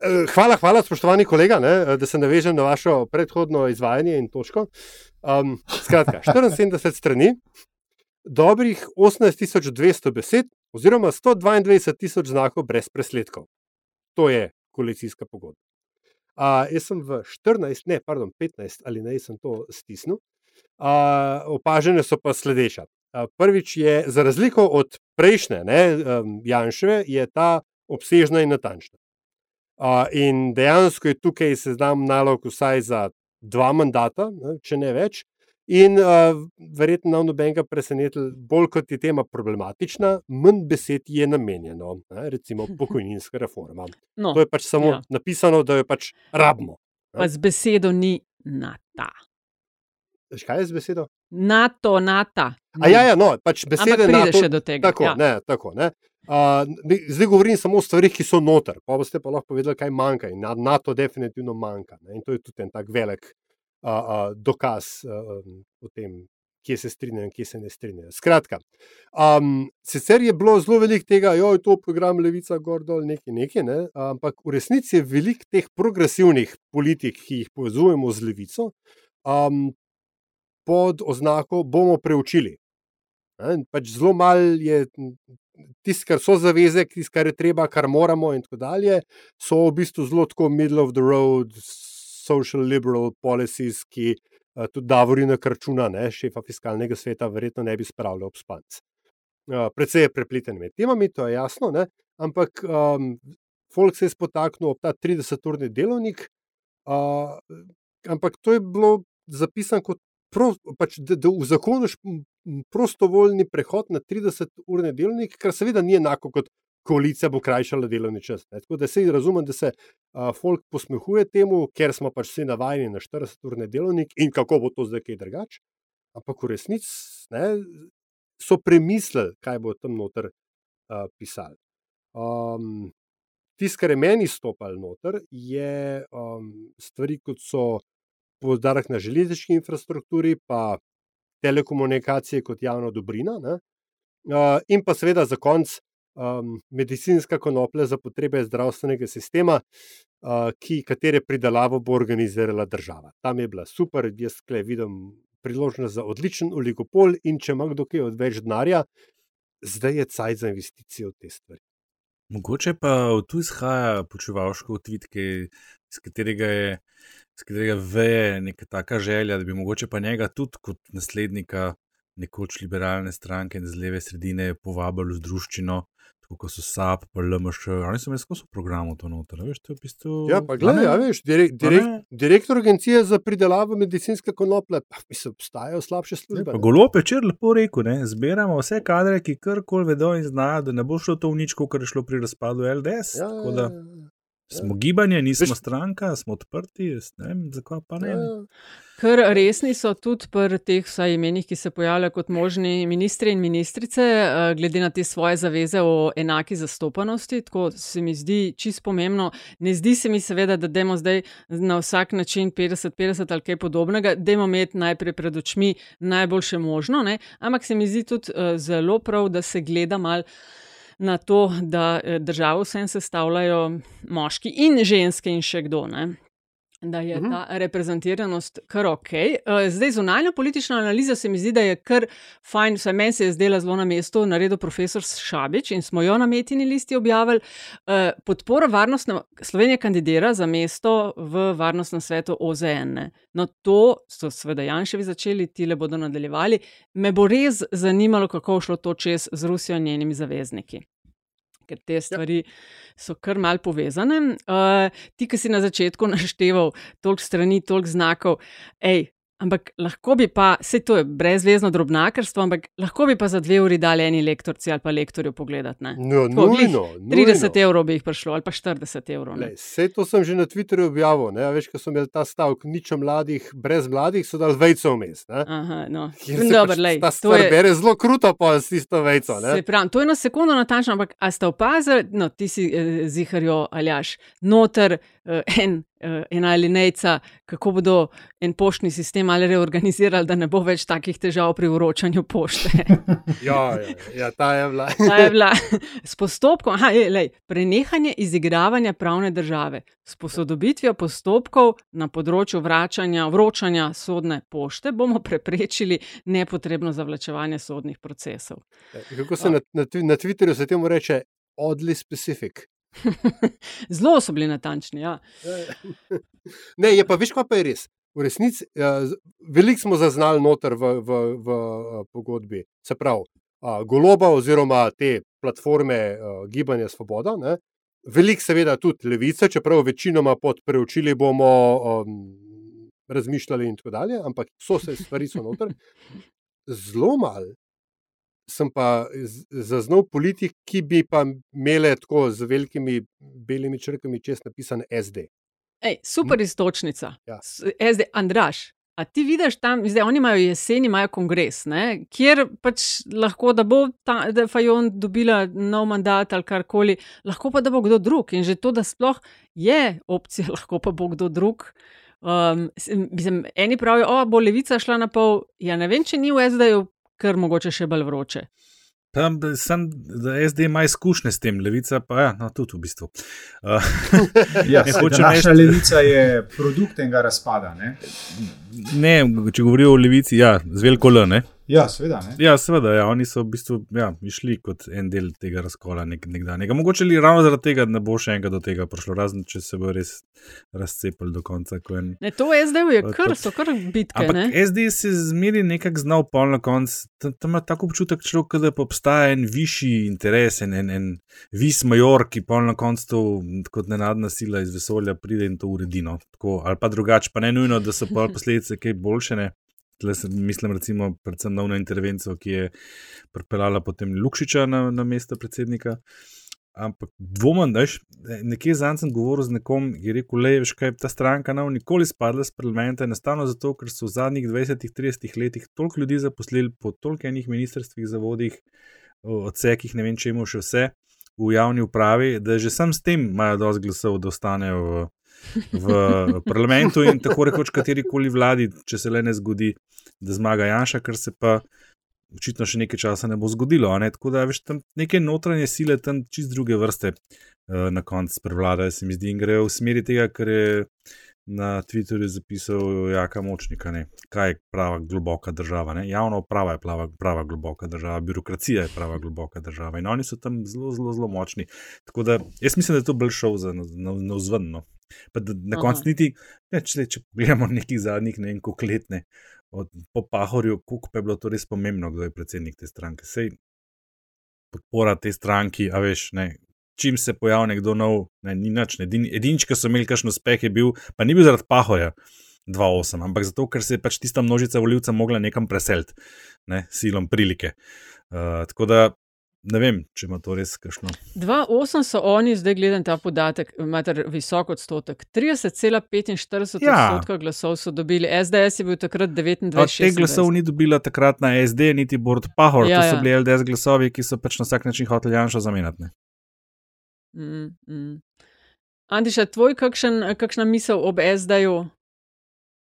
Eh, Hvala, hvala, spoštovani kolega, ne, eh, da se navežem na vašo predhodno izvajanje in točko. Um, skratka, 74 strani, dobrih 18.200 besed, oziroma 122.000 znakov brez presledkov. To je koalicijska pogodba. Uh, jaz sem v 14, ne, pardon, 15 ali ne, sem to stisnil. Uh, opažene so pa sledeče. Prvič je, za razliko od prejšnje, ne, Janševe, je ta obsežna in natančna. In dejansko je tukaj seznam nalog vsaj za dva mandata, ne, če ne več. In uh, verjetno nam nobenega presenetili, bolj kot je tema problematična, manj besed je namenjeno, ne, recimo <laughs> pokojninska reforma. No, To je pač samo ja. napisano, da jo pač rabimo. pa z besedo ni nata. Veš, kaj je z besedo? NATO, nata. A ja, ja, no, pač besede pride NATO, še do tega. Tako, ja. ne, tako, ne. Uh, zdaj govorim samo o stvarih, ki so noter, pa boste pa lahko povedali, kaj manjka. In na- NATO definitivno manjka. Ne. In to je tudi en tak velik uh, uh, dokaz uh, o tem, kje se strinjajo in kje se ne strinjajo. Skratka, um, sicer je bilo zelo veliko tega, da je to program Levica, gor dol, nekaj, nekaj, ne, ampak v resnici je veliko teh progresivnih politik, ki jih povezujemo z Levico, um, pod oznako bomo preučili. Pač zelo malo je tisto, kar so zaveze, tisto, kar je treba, kar moramo, in tako dalje, so v bistvu zelo tako middle of the road, social liberal policies, ki uh, tudi Davorina Krčuna, ne, šefa fiskalnega sveta, verjetno ne bi spravljal ob spanc. Uh, predvsej je prepleten med temami, to je jasno, ne, ampak um, Folk se je spotaknil ob ta 30-urni delovnik, uh, ampak to je bilo zapisano kot pro, pač, da, da uzakoniš prostovoljni prehod na 30-urni delovnik, kar seveda ni enako kot koalicija bo krajšala delovni čas. Ne. Tako da se razumem, da se uh, folk posmehuje temu, ker smo pač vsi navajeni na 40-urni delovnik in kako bo to zdaj kaj drugače. Ampak v resnici so premislili, kaj bo tam noter uh, pisali. Um, Tisto, kar je meni stopalo noter, je um, stvari, kot so podarek na železniški infrastrukturi, pa telekomunikacije kot javna dobrina, ne? in pa seveda za konec um, medicinska konoplja za potrebe zdravstvenega sistema, uh, ki, katere pridelavo bo organizirala država. Tam je bila super, jaz tukaj vidim priložnost za odličen oligopol, in če ima kdo kaj odveč denarja, zdaj je cajt za investicije v te stvari. Mogoče pa tu izhaja počevalško odvitke, iz katerega je. Z katerega veje neka taka želja, da bi mogoče pa njega tudi kot naslednika nekoč liberalne stranke in z leve sredine povabili v družščino, tako kot so SAP, pa LMŠ. Oni so imeli skozi program to noter. Veš, to v bistvu, Ja, pa gledaj, ja, veš, direk, direk, direktor agencije za pridelavo medicinske konoplje, pa mislim, obstajajo slabše službe. Pa golo pečer lepo rekel, ne? zbiramo vse kadre, ki karkoli vedo in znajo, da ne bo šlo to v nič, kar je šlo pri razpadu LDS. Ja, Tako da ja, ja. Smo gibanje, nismo Veš- stranka, smo odprti, jaz ne vem, zakaj pa ne. Ja. Ker resni so tudi pri teh vsaj imenih, ki se pojavljajo kot možni ministri in ministrice, eh, glede na te svoje zaveze o enaki zastopanosti. Tako se mi zdi čist pomembno. Ne zdi se mi seveda, da dajmo zdaj na vsak način 50-50 ali kaj podobnega, dajmo imeti najprej pred očmi najboljše možno, ne? ampak se mi zdi tudi eh, zelo prav, da se gleda mal. Na to, da eh, državo vsem sestavljajo moški in ženske, in še kdo. Ne? Da je Mhm. ta reprezentiranost kar ok. Eh, Zdaj, zunanja politična analiza se mi zdi, da je kar fajn, vsaj meni se je zdela zelo na mestu, naredil profesor Šabič in smo jo na metini listi objavili. Eh, Podpora varnostne, Slovenija kandidira za mesto v varnostnem svetu OZN. ne. No, to so seveda Janševi začeli, ti le bodo nadaljevali. Me bo res zanimalo, kako bo šlo to čez z Rusijo in njenimi zavezniki. Ker te stvari ja. so kar mal povezane. Uh, ti, ki si na začetku <laughs> našteval toliko strani, toliko znakov, ej, ampak lahko bi pa, vse to je brezvezno drobnakarstvo, ampak lahko bi pa za dve uri dali eni lektorci ali pa lektorju pogledati. ne. No, Tako, glih nujno, 30 nujno. evrov bi jih prišlo, ali pa 40 evrov. Lej, Vse to sem že na Twitterju objavil. Ne? Veš, ko so imeli ta stavek, nič mladih, brez mladih, so dali vejco vmes. Aha, no. Dober, pač lej, ta stvar je- bere zelo kruto, pa s tisto vejco. ne. Se pravi, to je na sekundo natančno, ampak a ste opazili, no, ti si eh, ziharjo aljaš, noter en, eh, ena alinejca, kako bodo en poštni sistem ali reorganizirali, da ne bo več takih težav pri vročanju pošte. <laughs> Ja, ja, ja, ta je bila. <laughs> Ta je bila s postopkom, aha, je, lej, prenehanje izigravanja pravne države, s posodobitvijo postopkov na področju vračanja, vročanja sodne pošte bomo preprečili nepotrebno zavlačevanje sodnih procesov. Kako se na, na, na Twitterju se temu reče? Oddly specific. <laughs> Zelo so bili natančni. Ja. <laughs> Ne, je pa, veš, kaj pa je res. V resnici, z- veliko smo zaznali noter v, v, v eh, pogodbi, se pravi, a, goloba oziroma te platforme a, Gibanja Svoboda. Ne? Veliko, seveda, tudi levice, čeprav večinoma pod preučili bomo um, razmišljali in tako dalje, ampak so se stvari so noter. <laughs> Zelo malo sem pa zaznal politik, ki bi pa imele tako z velikimi belimi črkami čez napisan SD. Ej, super istočnica. Ja. SD, Andraš. A ti vidiš tam, zdaj oni imajo jeseni, imajo kongres, ne, kjer pač lahko, da bo ta, da je Fajon dobila nov mandat ali karkoli, lahko pa da bo kdo drug. In že to, da sploh je opcija, <laughs> lahko pa bo kdo drug. Um, mislim, eni pravijo, da bo levica šla na pol. Ja, ne vem, če ni v SD-ju, ker mogoče še bolj vroče. Tam, da, sem, da SD ima izkušnje s tem, levica pa ja, no, tudi v bistvu. Uh, <laughs> Ja, <laughs> današnja reči- levica je produkt tega razpada. Ne? ne, če govorijo o levici, ja, z veliko L. Ne? Ja, seveda. Ne? Ja, seveda, ja, oni so v bistvu ja, išli kot en del tega razkola nek, nekdanjega. Mogoče li ravno zaradi tega ne bo še enega do tega prišlo, razen če se bo res razcepili do konca. ko En... Ne, to SD-ju je To- kar, so kar bitke. Ampak ne? SD se zmeri nekako znal pol na koncu. Tam tam ima tako občutek človek, kot da pa obstaja en višji interes, en, en, en vis major, ki pol na koncu to kot nenadna sila iz vesolja pride in to uredi. No. Tako, ali pa drugače, pa ne nujno, da so <laughs> posledice kaj boljše. Ne. Mislim, recimo, predvsem na eno intervencijo, ki je pripeljala potem Lukšiča na, na mesto predsednika. Ampak dvomim, da je nekje zadnjič sem govoril z nekom, ki je rekel: Le, veš kaj, ta stranka nam nikoli spadla z parlamenta, enostavno zato, ker so v zadnjih 20-30 letih toliko ljudi zaposlili po toliko enih ministrstvih, zavodih, odsekih, ne vem čemu še vse v javni upravi, da že sam s tem imajo dosti glasov, da ostanejo v, v parlamentu in tako rekoč kateri koli vladi, če se le ne zgodi, da zmaga Janša, kar se pa očitno še nekaj časa ne bo zgodilo. Ne? Tako da veš, tam neke notranje sile, tam čist druge vrste uh, na koncu prevladajo, se mi zdi, in grejo v smeri tega, kar je na Twitterju zapisal Jaka Močnika, ne? kaj je prava globoka država. Ne? Javna uprava je prava, prava globoka država, birokracija je prava globoka država in oni so tam zelo, zelo, zelo močni. Tako da jaz mislim, da je to bolj šov za navzven. No. Pa na koncu niti, ne, če, če pogledamo nekih zadnjih, ne vem, koliko let, ne, od, po Pahorju, kako pa je bilo to res pomembno, kdo je predsednik te stranke. Sej podpora te stranki, a veš, ne, čim se pojavi nekdo nov, ne, ni nič. Edini, ki so imeli kakšen uspeh, je bil, pa ni bil zaradi Pahorja 2-8, ampak zato, ker se je pač tista množica voljivcev mogla nekam preseliti, ne, silom prilike. Uh, tako da ne vem, če ima to res kakšno. 2,8 so oni, zdaj gledam ta podatek, imate visok odstotek. 30,45 Ja. odstotka glasov so dobili, SDS je bil takrat 29. Od teh glasov ni dobila takrat na SD, niti Bord Pahor, Ja, to so ja. bili LDS glasovi, ki so pač na vsak način hoteli Janša zamenjati. ne. Mm, mm. Antiša, tvoj kakšen, kakšna misel ob SD-ju?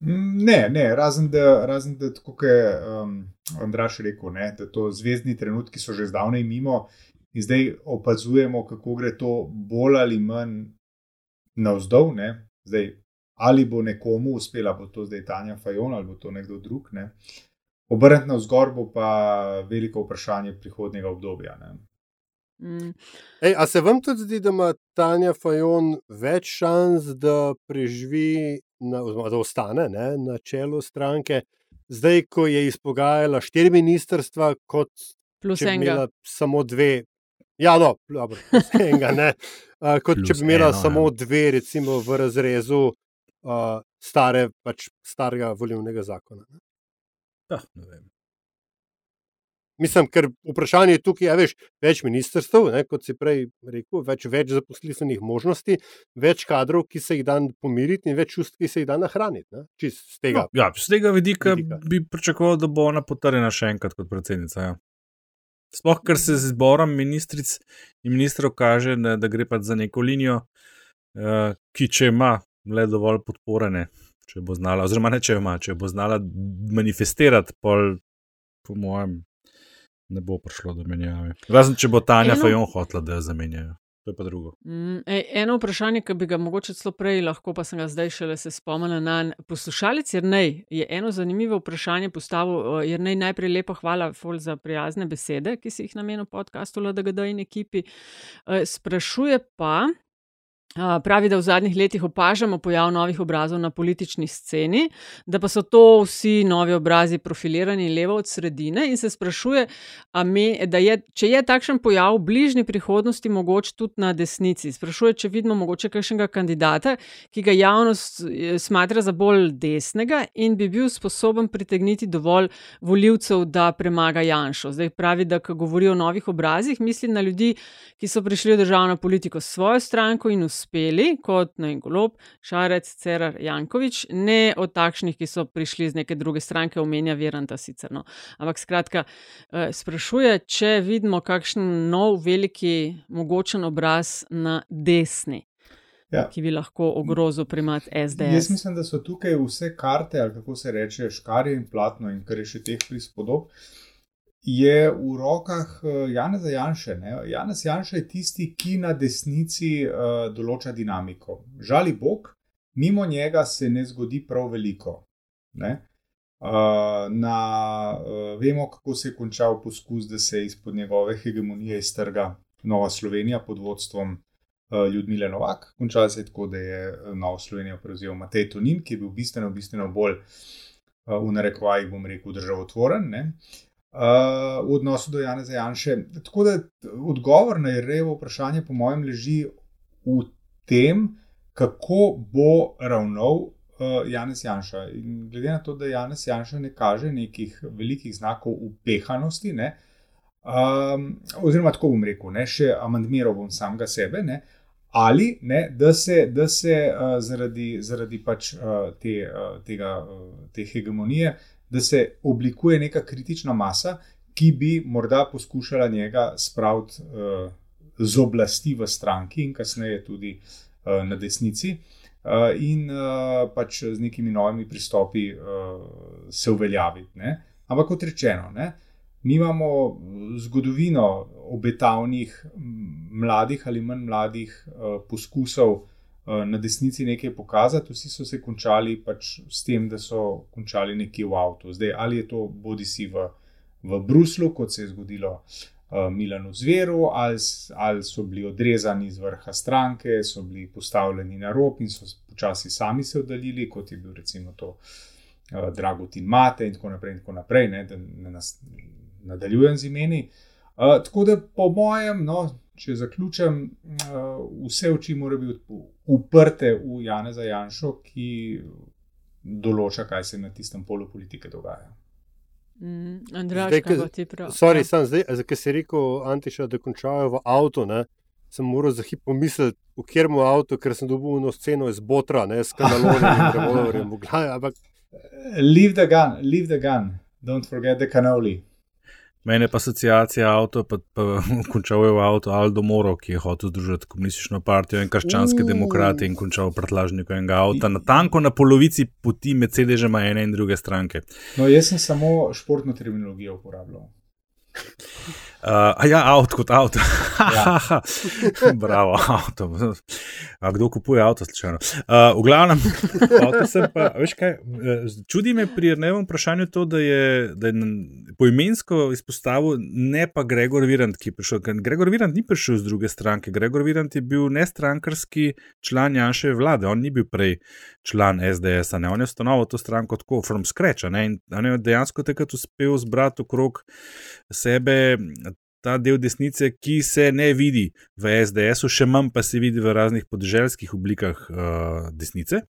Ne, ne, razen da, razen da tako kot je um, Andraš rekel, ne, da to zvezdni trenutki so že zdavnaj mimo in zdaj opazujemo, kako gre to bolj ali manj navzdol. Ne. Zdaj, ali bo nekomu uspela, bo to zdaj Tanja Fajon ali bo to nekdo drug. Ne. Obrniti navzgor bo pa veliko vprašanje prihodnega obdobja. Ne. Mm. Ej, a se vam tudi zdi, da ima Tanja Fajon več šans, da preživi, na, oziroma da ostane ne, na čelu stranke, zdaj, ko je izpogajala štiri ministrstva, kot Plus če bi imela samo dve. Ja, no, dobro, plus <laughs> enega, ne. Uh, kot Plus če bi imela eno, ja. samo dve, recimo v razrezu uh, stare, pač starega volivnega zakona. Ne. Ja, ne vem. Mislim, ker vprašanje je tukaj, a veš, več ministrstv, ne, kot si prej rekel, več, več zaposlitvenih možnosti, več kadrov, ki se jih da pomiriti, in več čustv, ki se jih da nahraniti. z tega. Ja, z tega vidika, vidika. bi pričakoval, da bo ona potrjena še enkrat kot predsednica. Ja. Sploh, ker se z izborom ministric in ministrov kaže, da, da gre pač za neko linijo, uh, ki če ima le dovolj podpore, ne, če bo znala, oziroma ne če ima, če bo znala manifestirati, pol, po mojem, ne bo prišlo do menjave. Razen če bo Tanja Eno- Fajon hotla, da jo zamenjajo. To je pa drugo. Mm, ej, eno vprašanje, ki bi ga mogoče celo prej lahko, pa sem ga zdaj šele se spomnila na poslušalec Jrnej. Je eno zanimivo vprašanje postavil. eh, Jrnej, najprej lepo hvala fol za prijazne besede, ki si jih namenil podkastu LDGD in ekipi. Eh, Sprašuje pa. Pravi, da v zadnjih letih opažamo pojav novih obrazov na politični sceni, da pa so to vsi novi obrazi profilirani levo od sredine, in se sprašuje, me, je, če je takšen pojav v bližnji prihodnosti mogoč tudi na desnici. Sprašuje, če vidimo mogoče kakšnega kandidata, ki ga javnost eh, smatra za bolj desnega in bi bil sposoben pritegniti dovolj voljivcev, da premaga Janšo. Zdaj pravi, da ko govori o novih obrazih, misli na ljudi, ki so prišli v državno politiko s svojo stranko in uspeli, kot ne vem, Golob, Šarec, Cerar, Jankovič, ne od takšnih, ki so prišli iz neke druge stranke, omenja Viranta sicer. No. Ampak skratka, eh, sprašuje, če vidimo kakšen nov, veliki, mogočen obraz na desni, Ja. ki bi lahko ogrozil primat Jaz SDS. mislim, da so tukaj vse karte, ali kako se reče, škarje in platno, in kar je še teh prispodob, je v rokah eh, Janeza Janše. Ne? Janez Janša je tisti, ki na desnici uh, določa dinamiko. Žali Bog, mimo njega se ne zgodi prav veliko. Ne? Uh, na, uh, vemo, kako se je končal poskus, da se izpod njegove hegemonije iztrga Nova Slovenija pod vodstvom uh, Ljudmile Novak. Končalo se je tako, da je Novo Slovenijo prevzel Matej Tonin, ki je bil bistveno, bistveno bolj uh, v narekovajih, bom rekel, državotvoren. Uh, v odnosu do Jana Zajanše. Tako da odgovor na Jerevo vprašanje, po mojem, leži v tem, kako bo ravnal uh, Janez Janša. In glede na to, da Janez Janša ne kaže nekih velikih znakov upehanosti, ne, um, oziroma tako bom rekel, ne, še amandmiral bom samega sebe, ne, ali ne, da se, da se uh, zaradi, zaradi pač, uh, te, uh, tega, uh, te hegemonije, da se oblikuje neka kritična masa, ki bi morda poskušala njega spraviti uh, z oblasti v stranki in kasneje tudi uh, na desnici. Uh, in uh, pač z nekimi novimi pristopi uh, se uveljaviti. Ne? Ampak kot rečeno, ne, mi imamo zgodovino obetavnih, mladih ali manj mladih uh, poskusov uh, na desnici nekaj pokazati, vsi so se končali pač s tem, da so končali nekje v avtu. Zdaj, ali je to bodi si v, v Bruslu, kot se je zgodilo uh, Milanu Zveru, ali, ali so bili odrezani iz vrha stranke, so bili postavljeni na rob in so počasi sami se oddaljili, kot je bil recimo to. Uh, Dragotin Mate, in tako naprej, in tako naprej ne, da ne nas, nadaljujem z imeni. Uh, tako da, po mojem, no, če zaključim, uh, vse oči morajo biti uprte v Janeza Janša, ki določa, kaj se na tistem polu politike dogaja. Mm, Andrej, kaj ti pravi? Sorry, ja. sem zdaj, ker si rekel, Antiša, da končajo v avtu. Ne? Sem moral za hip pomisliti, v katerem avtu, ker sem dobil eno sceno iz Botra, ne s kanalom revolverjem v glavi. Ampak... Leave the gun, leave the gun, don't forget the cannoli. Mene pa asociacija avto, pa, pa <laughs> končal je v avtu Aldo Moro, ki je hotel združiti komunistično partijo in krščanske uh. demokrate in končal v prtlažniku enega avta, na tanko na polovici poti med sedežema ene in druge stranke. No, jaz sem samo športno terminologijo uporabljal. Uh, a ja, avto kot avto. <laughs> Ja. <laughs> Bravo, avto. A kdo kupuje avto, slučajno. Uh, v glavnem, <laughs> pa, kaj, čudi me pri nevem vprašanju to, da je, da je poimensko izpostavil ne pa Gregor Virant, ki je prišel. Gregor Virant ni prišel z druge stranke. Gregor Virant je bil nestrankarski član Janševe vlade, on ni bil prej član SDS, ne? on je ustanovil to stranko tako, from scratch. Ne? In on je dejansko takrat uspel zbrati okrog sebe ta del desnice, ki se ne vidi v SDS-u, še manj pa se vidi v raznih podeželskih oblikah uh, desnice.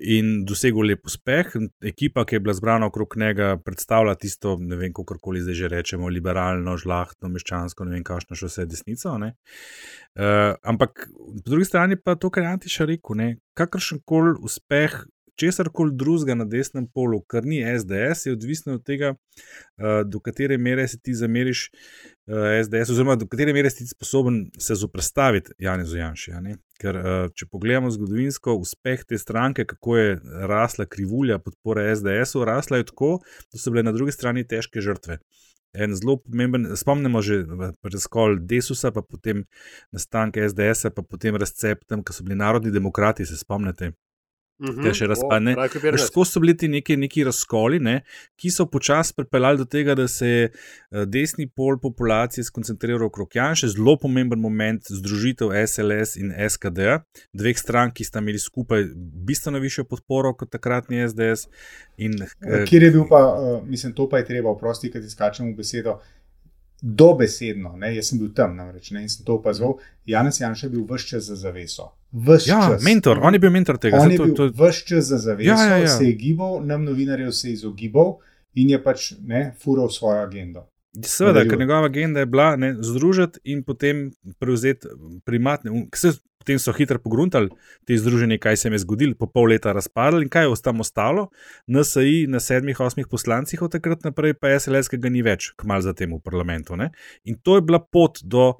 In dosegel lep uspeh. Ekipa, ki je bila zbrana okrog njega, predstavlja tisto, ne vem, kako koli zdaj že rečemo, liberalno, žlahtno, meščansko, ne vem, kakšno še vse desnico. Uh, ampak po drugi strani pa to, kar je Antiša rekel, kakršen koli uspeh česar koli drugega na desnem polu, kar ni SDS, je odvisno od tega, uh, do katere mere si ti zameriš uh, eh, SDS, oziroma do katere mere si ti sposoben se zoprstaviti Janezu Janšu. Ja, Ker, uh, če pogledamo zgodovinsko uspeh te stranke, kako je rasla krivulja podpore SDS-u, rasla je tako, da so bile na drugi strani težke žrtve. En zelo pomemben, spomnimo že razkol Desusa, pa potem nastanek SDS-a, pa potem razceptem, ki so bili narodni demokrati, se spomnite. Te še razpadne. Tako so bili ti neki, neki razkoli, ne, ki so počasi pripeljali do tega, da se je eh, desni pol populacije skoncentriral okrog Janša, zelo pomemben moment združitev SLS in SKD, dveh strank, ki sta imeli skupaj bistveno višjo podporo kot takratni SDS. In, eh, Kjer je bil pa, uh, mislim, to pa je treba, oprosti, kad izkačemo besedo. Dobesedno, ne, jaz sem bil tam, namreč, ne, in sem to opazoval. Janez Janša je bil vse čas za zaveso. Ja, mentor, on je bil mentor tega. On je bil to... vse čas za zaveso, ja, ja, ja. se je gibal, nam novinarjev se je izogibal in je pač ne fural svojo agendo. Seveda, ker njegova agenda je bila ne, združiti in potem prevzeti primatne. Potem so hitro pogruntali te združenje, kaj se jim je zgodilo, po pol leta razpadli in kaj je tam ostalo. NSI na sedmih, osmih poslancih od takrat naprej, pa SLS, ki ga ni več, kmalo zatem v parlamentu. Ne? In to je bila pot do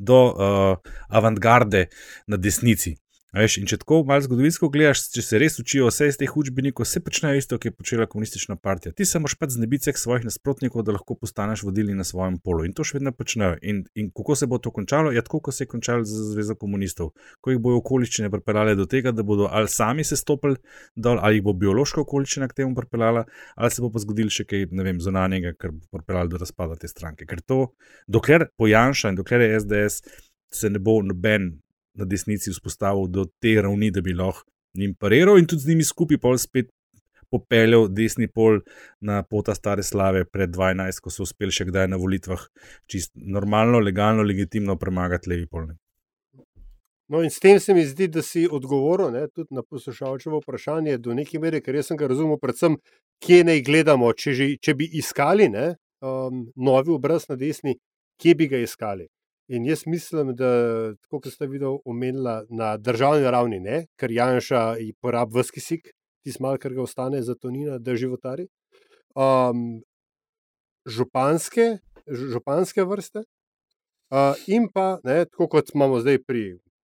do uh, avantgarde na desnici. Veš, in če tako malo zgodovinsko gledaš, če se res učijo vse iz teh učbenikov, vse počnejo isto, kot je počela komunistična partija. Ti se moraš pač znebiti svojih nasprotnikov, da lahko postaneš vodilni na svojem polu. In to še vedno počnejo. In, in kako se bo to končalo? Ja, tako kot se je končalo z Zvezo komunistov. Ko jih bojo okoliščine pripeljale do tega, da bodo ali sami se stopili dol, ali jih bo biološka okoliščina k temu pripeljala, ali se bo pa zgodilo še kaj, ne vem, zunanjega, kar bo pripeljalo do razpada te stranke. Ker to, dokler pojanša in dokler je SDS, se ne bo noben na desnici vzpostavil do te ravni, da bi lahko njim pariral in tudi z njimi skupaj pol spet popeljal desni pol na pota stare slave pred 12, ko so uspeli še kdaj na volitvah čist normalno, legalno, legitimno premagati levi pol. No, in s tem se mi zdi, da si odgovoril ne, tudi na poslušalčevo vprašanje do neke mere, ker jaz sem ga razumel, predvsem, kje naj gledamo, če, že, če bi iskali ne, um, novi obraz na desni, kje bi ga iskali. In jaz mislim, da, tako kot ste videli, omenila na državni ravni, ne, ker Janša porabi vski sik, tisti mal, kar ga ostane za tonina, da životari. Um, županske, županske vrste, uh, in pa, ne, tako kot imamo zdaj pri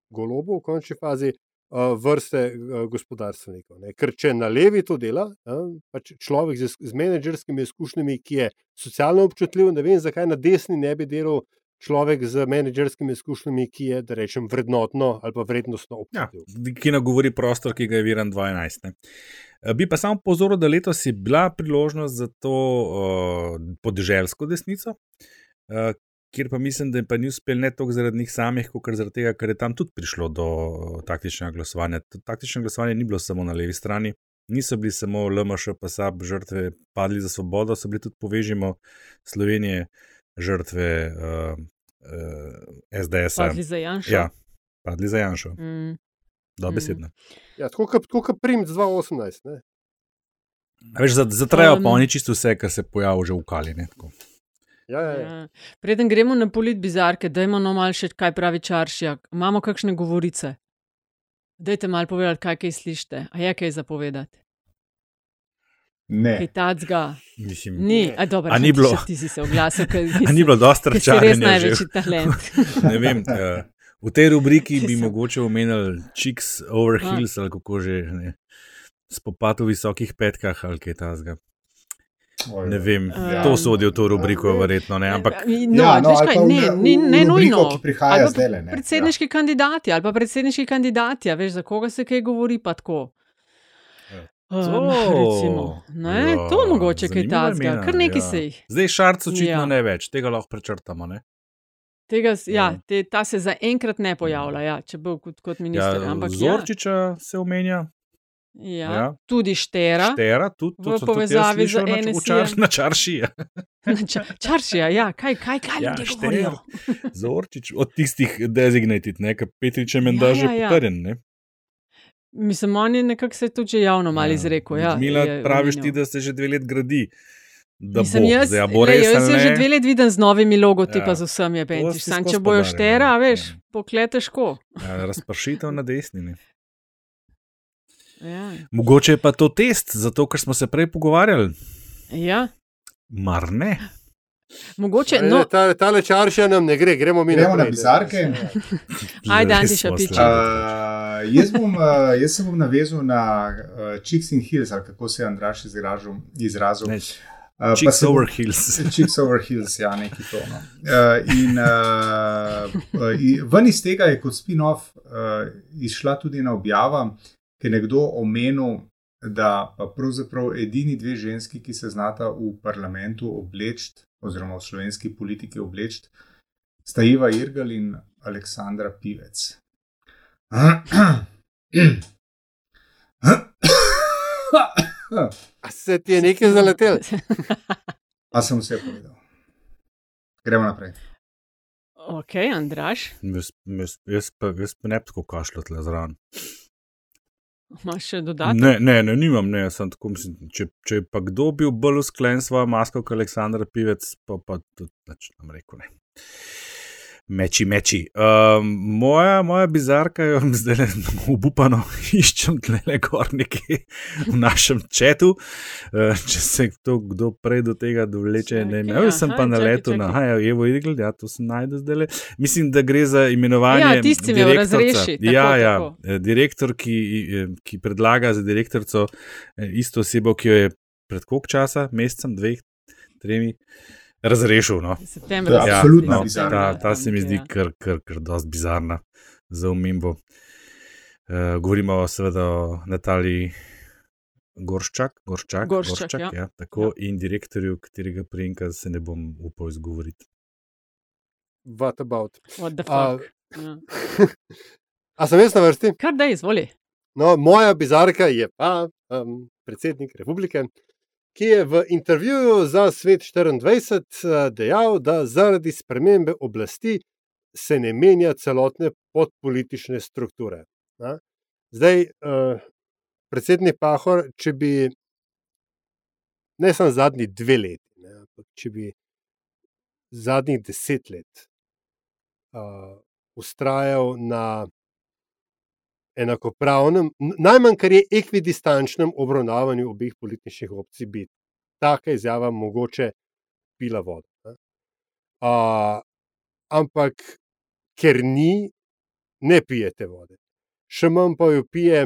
Golobu, v končni fazi, uh, vrste uh, gospodarstvenikov. Ne. Ker če na levi to dela, uh, pač človek z, z menedžerskimi izkušnjami, ki je socialno občutljiv, ne vem, zakaj na desni ne bi delal. Človek z menedžerskimi izkušnjami, ki je, da rečem, vrednotno ali pa vrednostno občutljiv. Ja, ki nagovori prostor, ki ga je viran 12. Ne. Bi pa samo pozoril, da letos je bila priložnost za to uh, podeželsko desnico, uh, kjer pa mislim, da jim pa ni uspel ne toliko zaradi njih samih, kot zaradi tega, ker je tam tudi prišlo do taktičnega glasovanja. Taktično glasovanje ni bilo samo na levi strani, niso bili samo LMŠ, pa sab žrtve padli za svobodo, so bili tudi povežimo Slovenije žrtve uh, uh, SDS. Padli za Janša. Ja, padli za Janša. Mm. Dobesedno. Mm. Ja, tako kot prim 2018. Veš, Zatrajo pa oni čisto vse, kar se pojavi že v kali. Ne, Ja, ja, ja. Ja. Preden gremo na polit bizarke, dajmo no mal še kaj pravi čaršjak. Imamo kakšne govorice? Dajte mal povedati, kaj kaj slišite. A je kaj zapovedati? Ne. Kaj tacga? Mislim, Ni, a dobro, A ni bilo- Ti si se oglasil, ker <laughs> A ni bilo dosti ker si res največji talent. <laughs> ne vem. Uh, v tej rubriki bi mogoče omenili Chicks over A. Hills ali kako že. Ne. Spopad v visokih petkah ali kaj tasga. Oj, Ne vem, Ja. to sodi v to rubriko, verjetno ne. Ampak no, Ja, no, veš ali kaj, ne, ne rubriko, nujno. zdajle, ne. Predsedniški kandidati ali pa predsedniški kandidati, a veš, za koga se kaj govori, pa tako. Um, recimo, ne, Ja, to mogoče kaj imena, kar nekaj ja. se jih. Zdaj šarc očitno Ja. ne več, tega lahko prečrtamo. Ne? Tega, ja, Ja. te, ta se zaenkrat ne pojavlja, ja, če bo kot, kot minister. Ja, ampak ja, Zorčiča se omenja, ja, ja. tudi Štera. Štera, tudi v tudi jaz povezavi z na, v NSI-jem. čar, na čarši. Ja. <laughs> Ča- Čaršija, ja, kaj, kaj, kaj Ja, ljudje govorijo. Zorčič, od tistih designated, ne, ki Petrič je menda Ja, že ja, ja. potrjen. Ne? Mislim, on je nekako se tudi javno malo izrekel. Ja, Mila, praviš ti, da se že dve leti gradi. Mislim, bo, jaz, zdaj, bo res jaz ali že, dve leti vidim z novimi logotipi, Ja. z vsem je bentiš. si Sam, če bojo štera, veš, ja. pokle težko. Ja, razpršitev na desni. Ne. <laughs> Ja. Mogoče je pa to test, zato ker smo se prej pogovarjali. ja. Mar ne? Mogoče, No, ta, ta lečarša nam ne gre, gremo mi Gremo na bizarke. <laughs> Ajde, Res Antiša, smo piči. Uh, jaz, bom, uh, jaz se bom navezal na uh, Chicks in Hills, ali kako se je Andraš izražal. izrazil. Ne, Uh, Chicks bom- over hills. <laughs> Chicks over Hills, ja, neki to. No. Uh, in uh, uh, i- ven iz tega je kot spin-off uh, izšla tudi ena objava, ki je nekdo omenil, da pa pravzaprav edini dve ženski, ki se znata v parlamentu obleči, oziroma v slovenski politiki obleči, sta Iva Irgal in Aleksandra Pivec. A se ti je nekaj zaletel? A sem vse povedal. Gremo naprej. ok, Andraš, Jaz, jaz, jaz, pa, jaz pa ne bi tako kašljal zraven. Imaš še dodatek? Ne, ne, ne, nimam, ne, sem tako mislim. Če, če pa kdo bil bolj usklen s svojo masko kot Aleksandr Pivec, pa pa tudi nič nam rekel ne. Meči, meči. Um, moja, moja bizarka je <laughs> zdaj le obupano <laughs> iščem tle gor nekje v našem četu. Uh, če se kdo, kdo prej do tega dovleče, ne vem. Jaz sem aha, pa na letu na čakaj. Haja, Evo Igl, ja, to sem najdel zdaj le. Mislim, da gre za imenovanje. Ja, tisti mi jo razreši, tako, Ja, ja, tako. eh, direktor, ki, eh, ki predlaga za direktorico eh, isto osebo, ki jo je pred koliko časa, mesecem, dveh, tremi, razrešil. No. Septembra. Ja, absolutna no, bizarna. ta, ta se mi zdi Ja. kar, kar, kar dosti bizarna za umembo. Uh, govorimo seveda o Nataliji Gorščak, Gorščak, Gorščak, ja. ja, tako in direktorju, katerega priimka se ne bom upal izgovoriti. What about? What the fuck. Ja. <laughs> a sem jaz na vrsti? Kar da izvoli. No, moja bizarka je pa um, predsednik republike, ki je v intervjuju za Svet 24 uh, dejal, da zaradi spremembe oblasti se ne menja celotne podpolitične strukture. Ne? Zdaj, uh, predsednik Pahor, če bi ne samo zadnji dve leti, ne, ampak če bi zadnjih deset let uh, ustrajal na enakopravnem, najmanj kar je ekvidistančnem obravnavanju obeh političnih opcij, bi taka izjava mogoče pila vodo. Uh, ampak ker ni, ne pijete vode. Še manj pa jo pije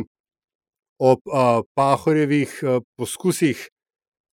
ob uh, Pahorjevih uh, poskusih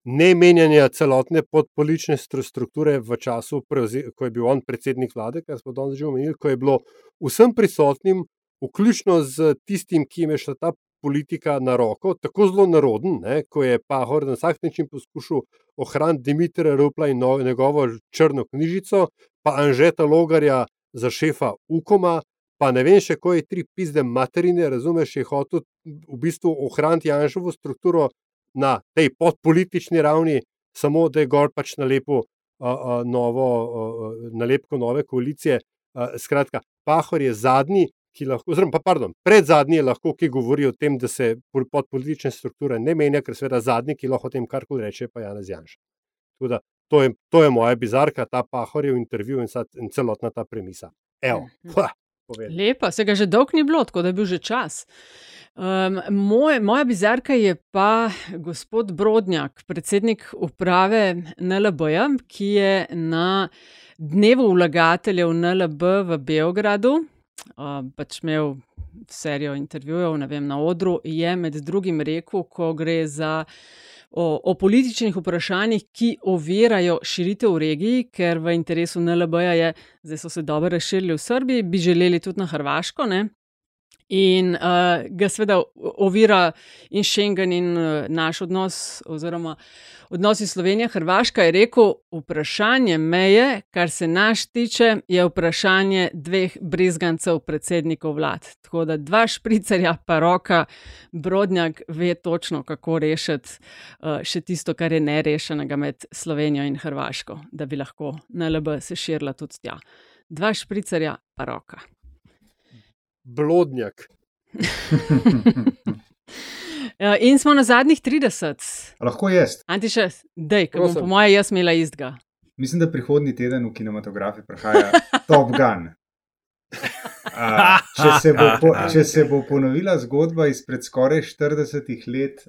ne menjanja celotne podpolične strukture v času, ko je bil on predsednik vlade, kar smo danes že omenili, ko je bilo vsem prisotnim, vključno z tistim, ki jim je šla ta politika na roko, tako zelo naroden, ne, ko je Pahor na vsak način poskušal ohraniti Dimitra Rupla in no, njegovo črno knjižico, pa Anžeta Logarja za šefa Ukoma. Pa ne vem, še ko je tri pizde materine, razumeš, je hotel v bistvu ohraniti Janšovo strukturo na tej podpolitični ravni, samo da je gor pač nalepil uh, uh, novo, uh, nalepko nove koalicije. Uh, skratka, Pahor je zadnji, ki lahko, oziroma, pardon, pred zadnji je lahko, ki govori o tem, da se podpolitične strukture ne menja, ker seveda zadnji, ki lahko o tem karkoli reče, pa Janez Janša. Da, to, je, to je moja bizarka, ta Pahor je v intervjuju in, in celotna ta premisa. Evo, mhm. Lepa, se ga že dolgo ni bilo, tako da je bil že čas. Um, moj, moja bizarka je pa gospod Brodnjak, predsednik uprave NLB-ja, ki je na dnevu vlagateljev NLB v Beogradu pač imel serijo intervjujev vem, na odru, je med drugim rekel, ko gre za. O, o političnih vprašanjih, ki ovirajo širitev v regiji, ker v interesu NLB-ja je, zdaj so se dobro razširili v Srbiji, bi želeli tudi na Hrvaško, ne? In uh, ga seveda ovira in Schengen in uh, naš odnos, oziroma odnosi Slovenija-Hrvaška, je rekel: vprašanje meje, kar se naš tiče, je vprašanje dveh brezgancev, predsednikov vlad. Tako da dva špricerja, pa roka, Brodnjak ve točno, kako rešiti uh, še tisto, kar je nerešenega med Slovenijo in Hrvaško, da bi lahko NLB se širila tudi tja. Dva špricerja, pa roka blodnjak. Ja, in smo na zadnjih 30. Lahko jaz. Antiša, dej, ker bom po mojem jaz imela istega. Mislim, da prihodnji teden v kinematografiji prihaja Top Gun. <laughs> Uh, če, se po, če se bo ponovila zgodba izpred skoraj 40 let,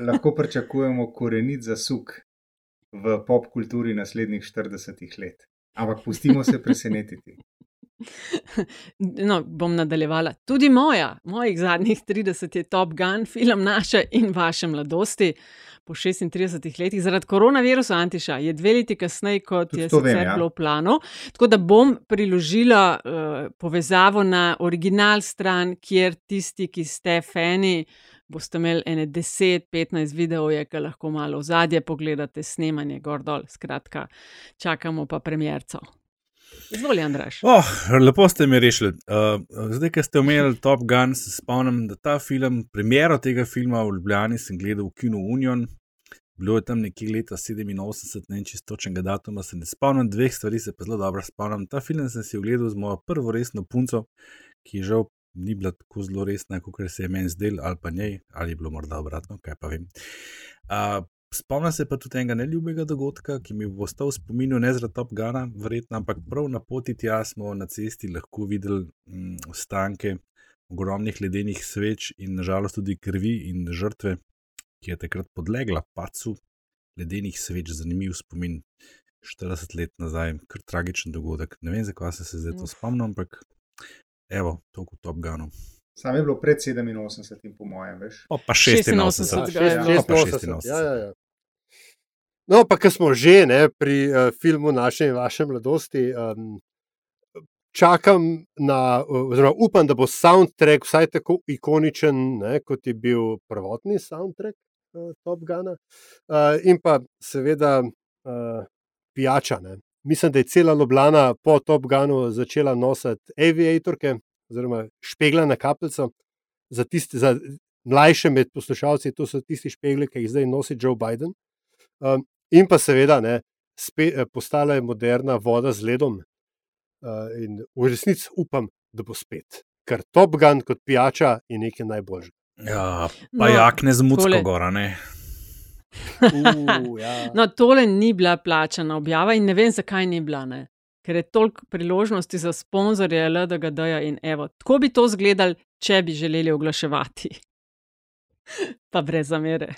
lahko pričakujemo korenit zasuk v pop kulturi naslednjih 40 let. Ampak pustimo se presenetiti. <laughs> No, bom nadaljevala. Tudi moja, mojih zadnjih 30 je Top Gun, film naše in vaše mladosti. Po 36 letih, zaradi koronavirusa, Antiša, je dve leti kasneje, kot Tudi je sicer vem, ja. bilo v planu. Tako da bom priložila uh, povezavo na original stran, kjer tisti, ki ste fani, boste imeli ene 10-15 videoje, ki lahko malo v zadje pogledate, snemanje gor dol. Skratka, čakamo pa premjerco. Izvoli, Andraš. Oh, lepo ste mi rešili. Uh, zdaj, ki ste omenili Top Gun, se spomnim, da ta film, premjero tega filma v Ljubljani, sem gledal v Kinu Union. Bilo je tam nekje leta 87, ne če točnega datuma se ne spomnim, dveh stvari se pa zelo dobro spomnim. Ta film sem si ogledal z mojo prvo resno punco, ki žal ni bila tako zelo resna, kot se je meni zdel, ali pa njej, ali je bilo morda obratno, kaj pa vem. Uh, Spomnim se pa tudi enega neljubega dogodka, ki mi bo ostal v spominu, ne zaradi Top Gana, verjetno, ampak prav na poti tja smo na cesti lahko videli mm, ostanke ogromnih ledenih sveč in nažalost tudi krvi in žrtve, ki je takrat podlegla pacu ledenih sveč. Zanimiv spomin 40 let nazaj, kar tragičen dogodek. Ne vem, zakaj sem se zdaj to spomnil, ampak evo, to kot Top Ganu. Sam je bilo pred 87, po mojem, veš. O, pa 86, 86, 86. Ja, ja, ja. No, pa ki smo že ne, pri uh, filmu naše in vaše mladosti, um, čakam na, oziroma upam, da bo soundtrack vsaj tako ikoničen, ne, kot je bil prvotni soundtrack uh, Top Gana. Uh, in pa seveda uh, pijača. Ne. Mislim, da je cela Ljubljana po Top Ganu začela nositi aviatorke, oziroma špegla na kapljico. Za, tiste, za mlajše med poslušalci, to so tisti špegli, ki jih zdaj nosi Joe Biden. Um, in pa seveda, ne, spe, eh, postala je moderna voda z ledom. Uh, in v resnici upam, da bo spet, ker Top Gun kot pijača je nekaj najboljšega. Ja, pa no, jak ne zmudsko tole. gora, ne. <laughs> Uh, ja. No, tole ni bila plačana objava in ne vem, zakaj ni bila. Ne? Ker je toliko priložnosti za sponzorje LDGD-ja in evo, tako bi to izgledali, če bi želeli oglaševati. <laughs> pa brez zamere.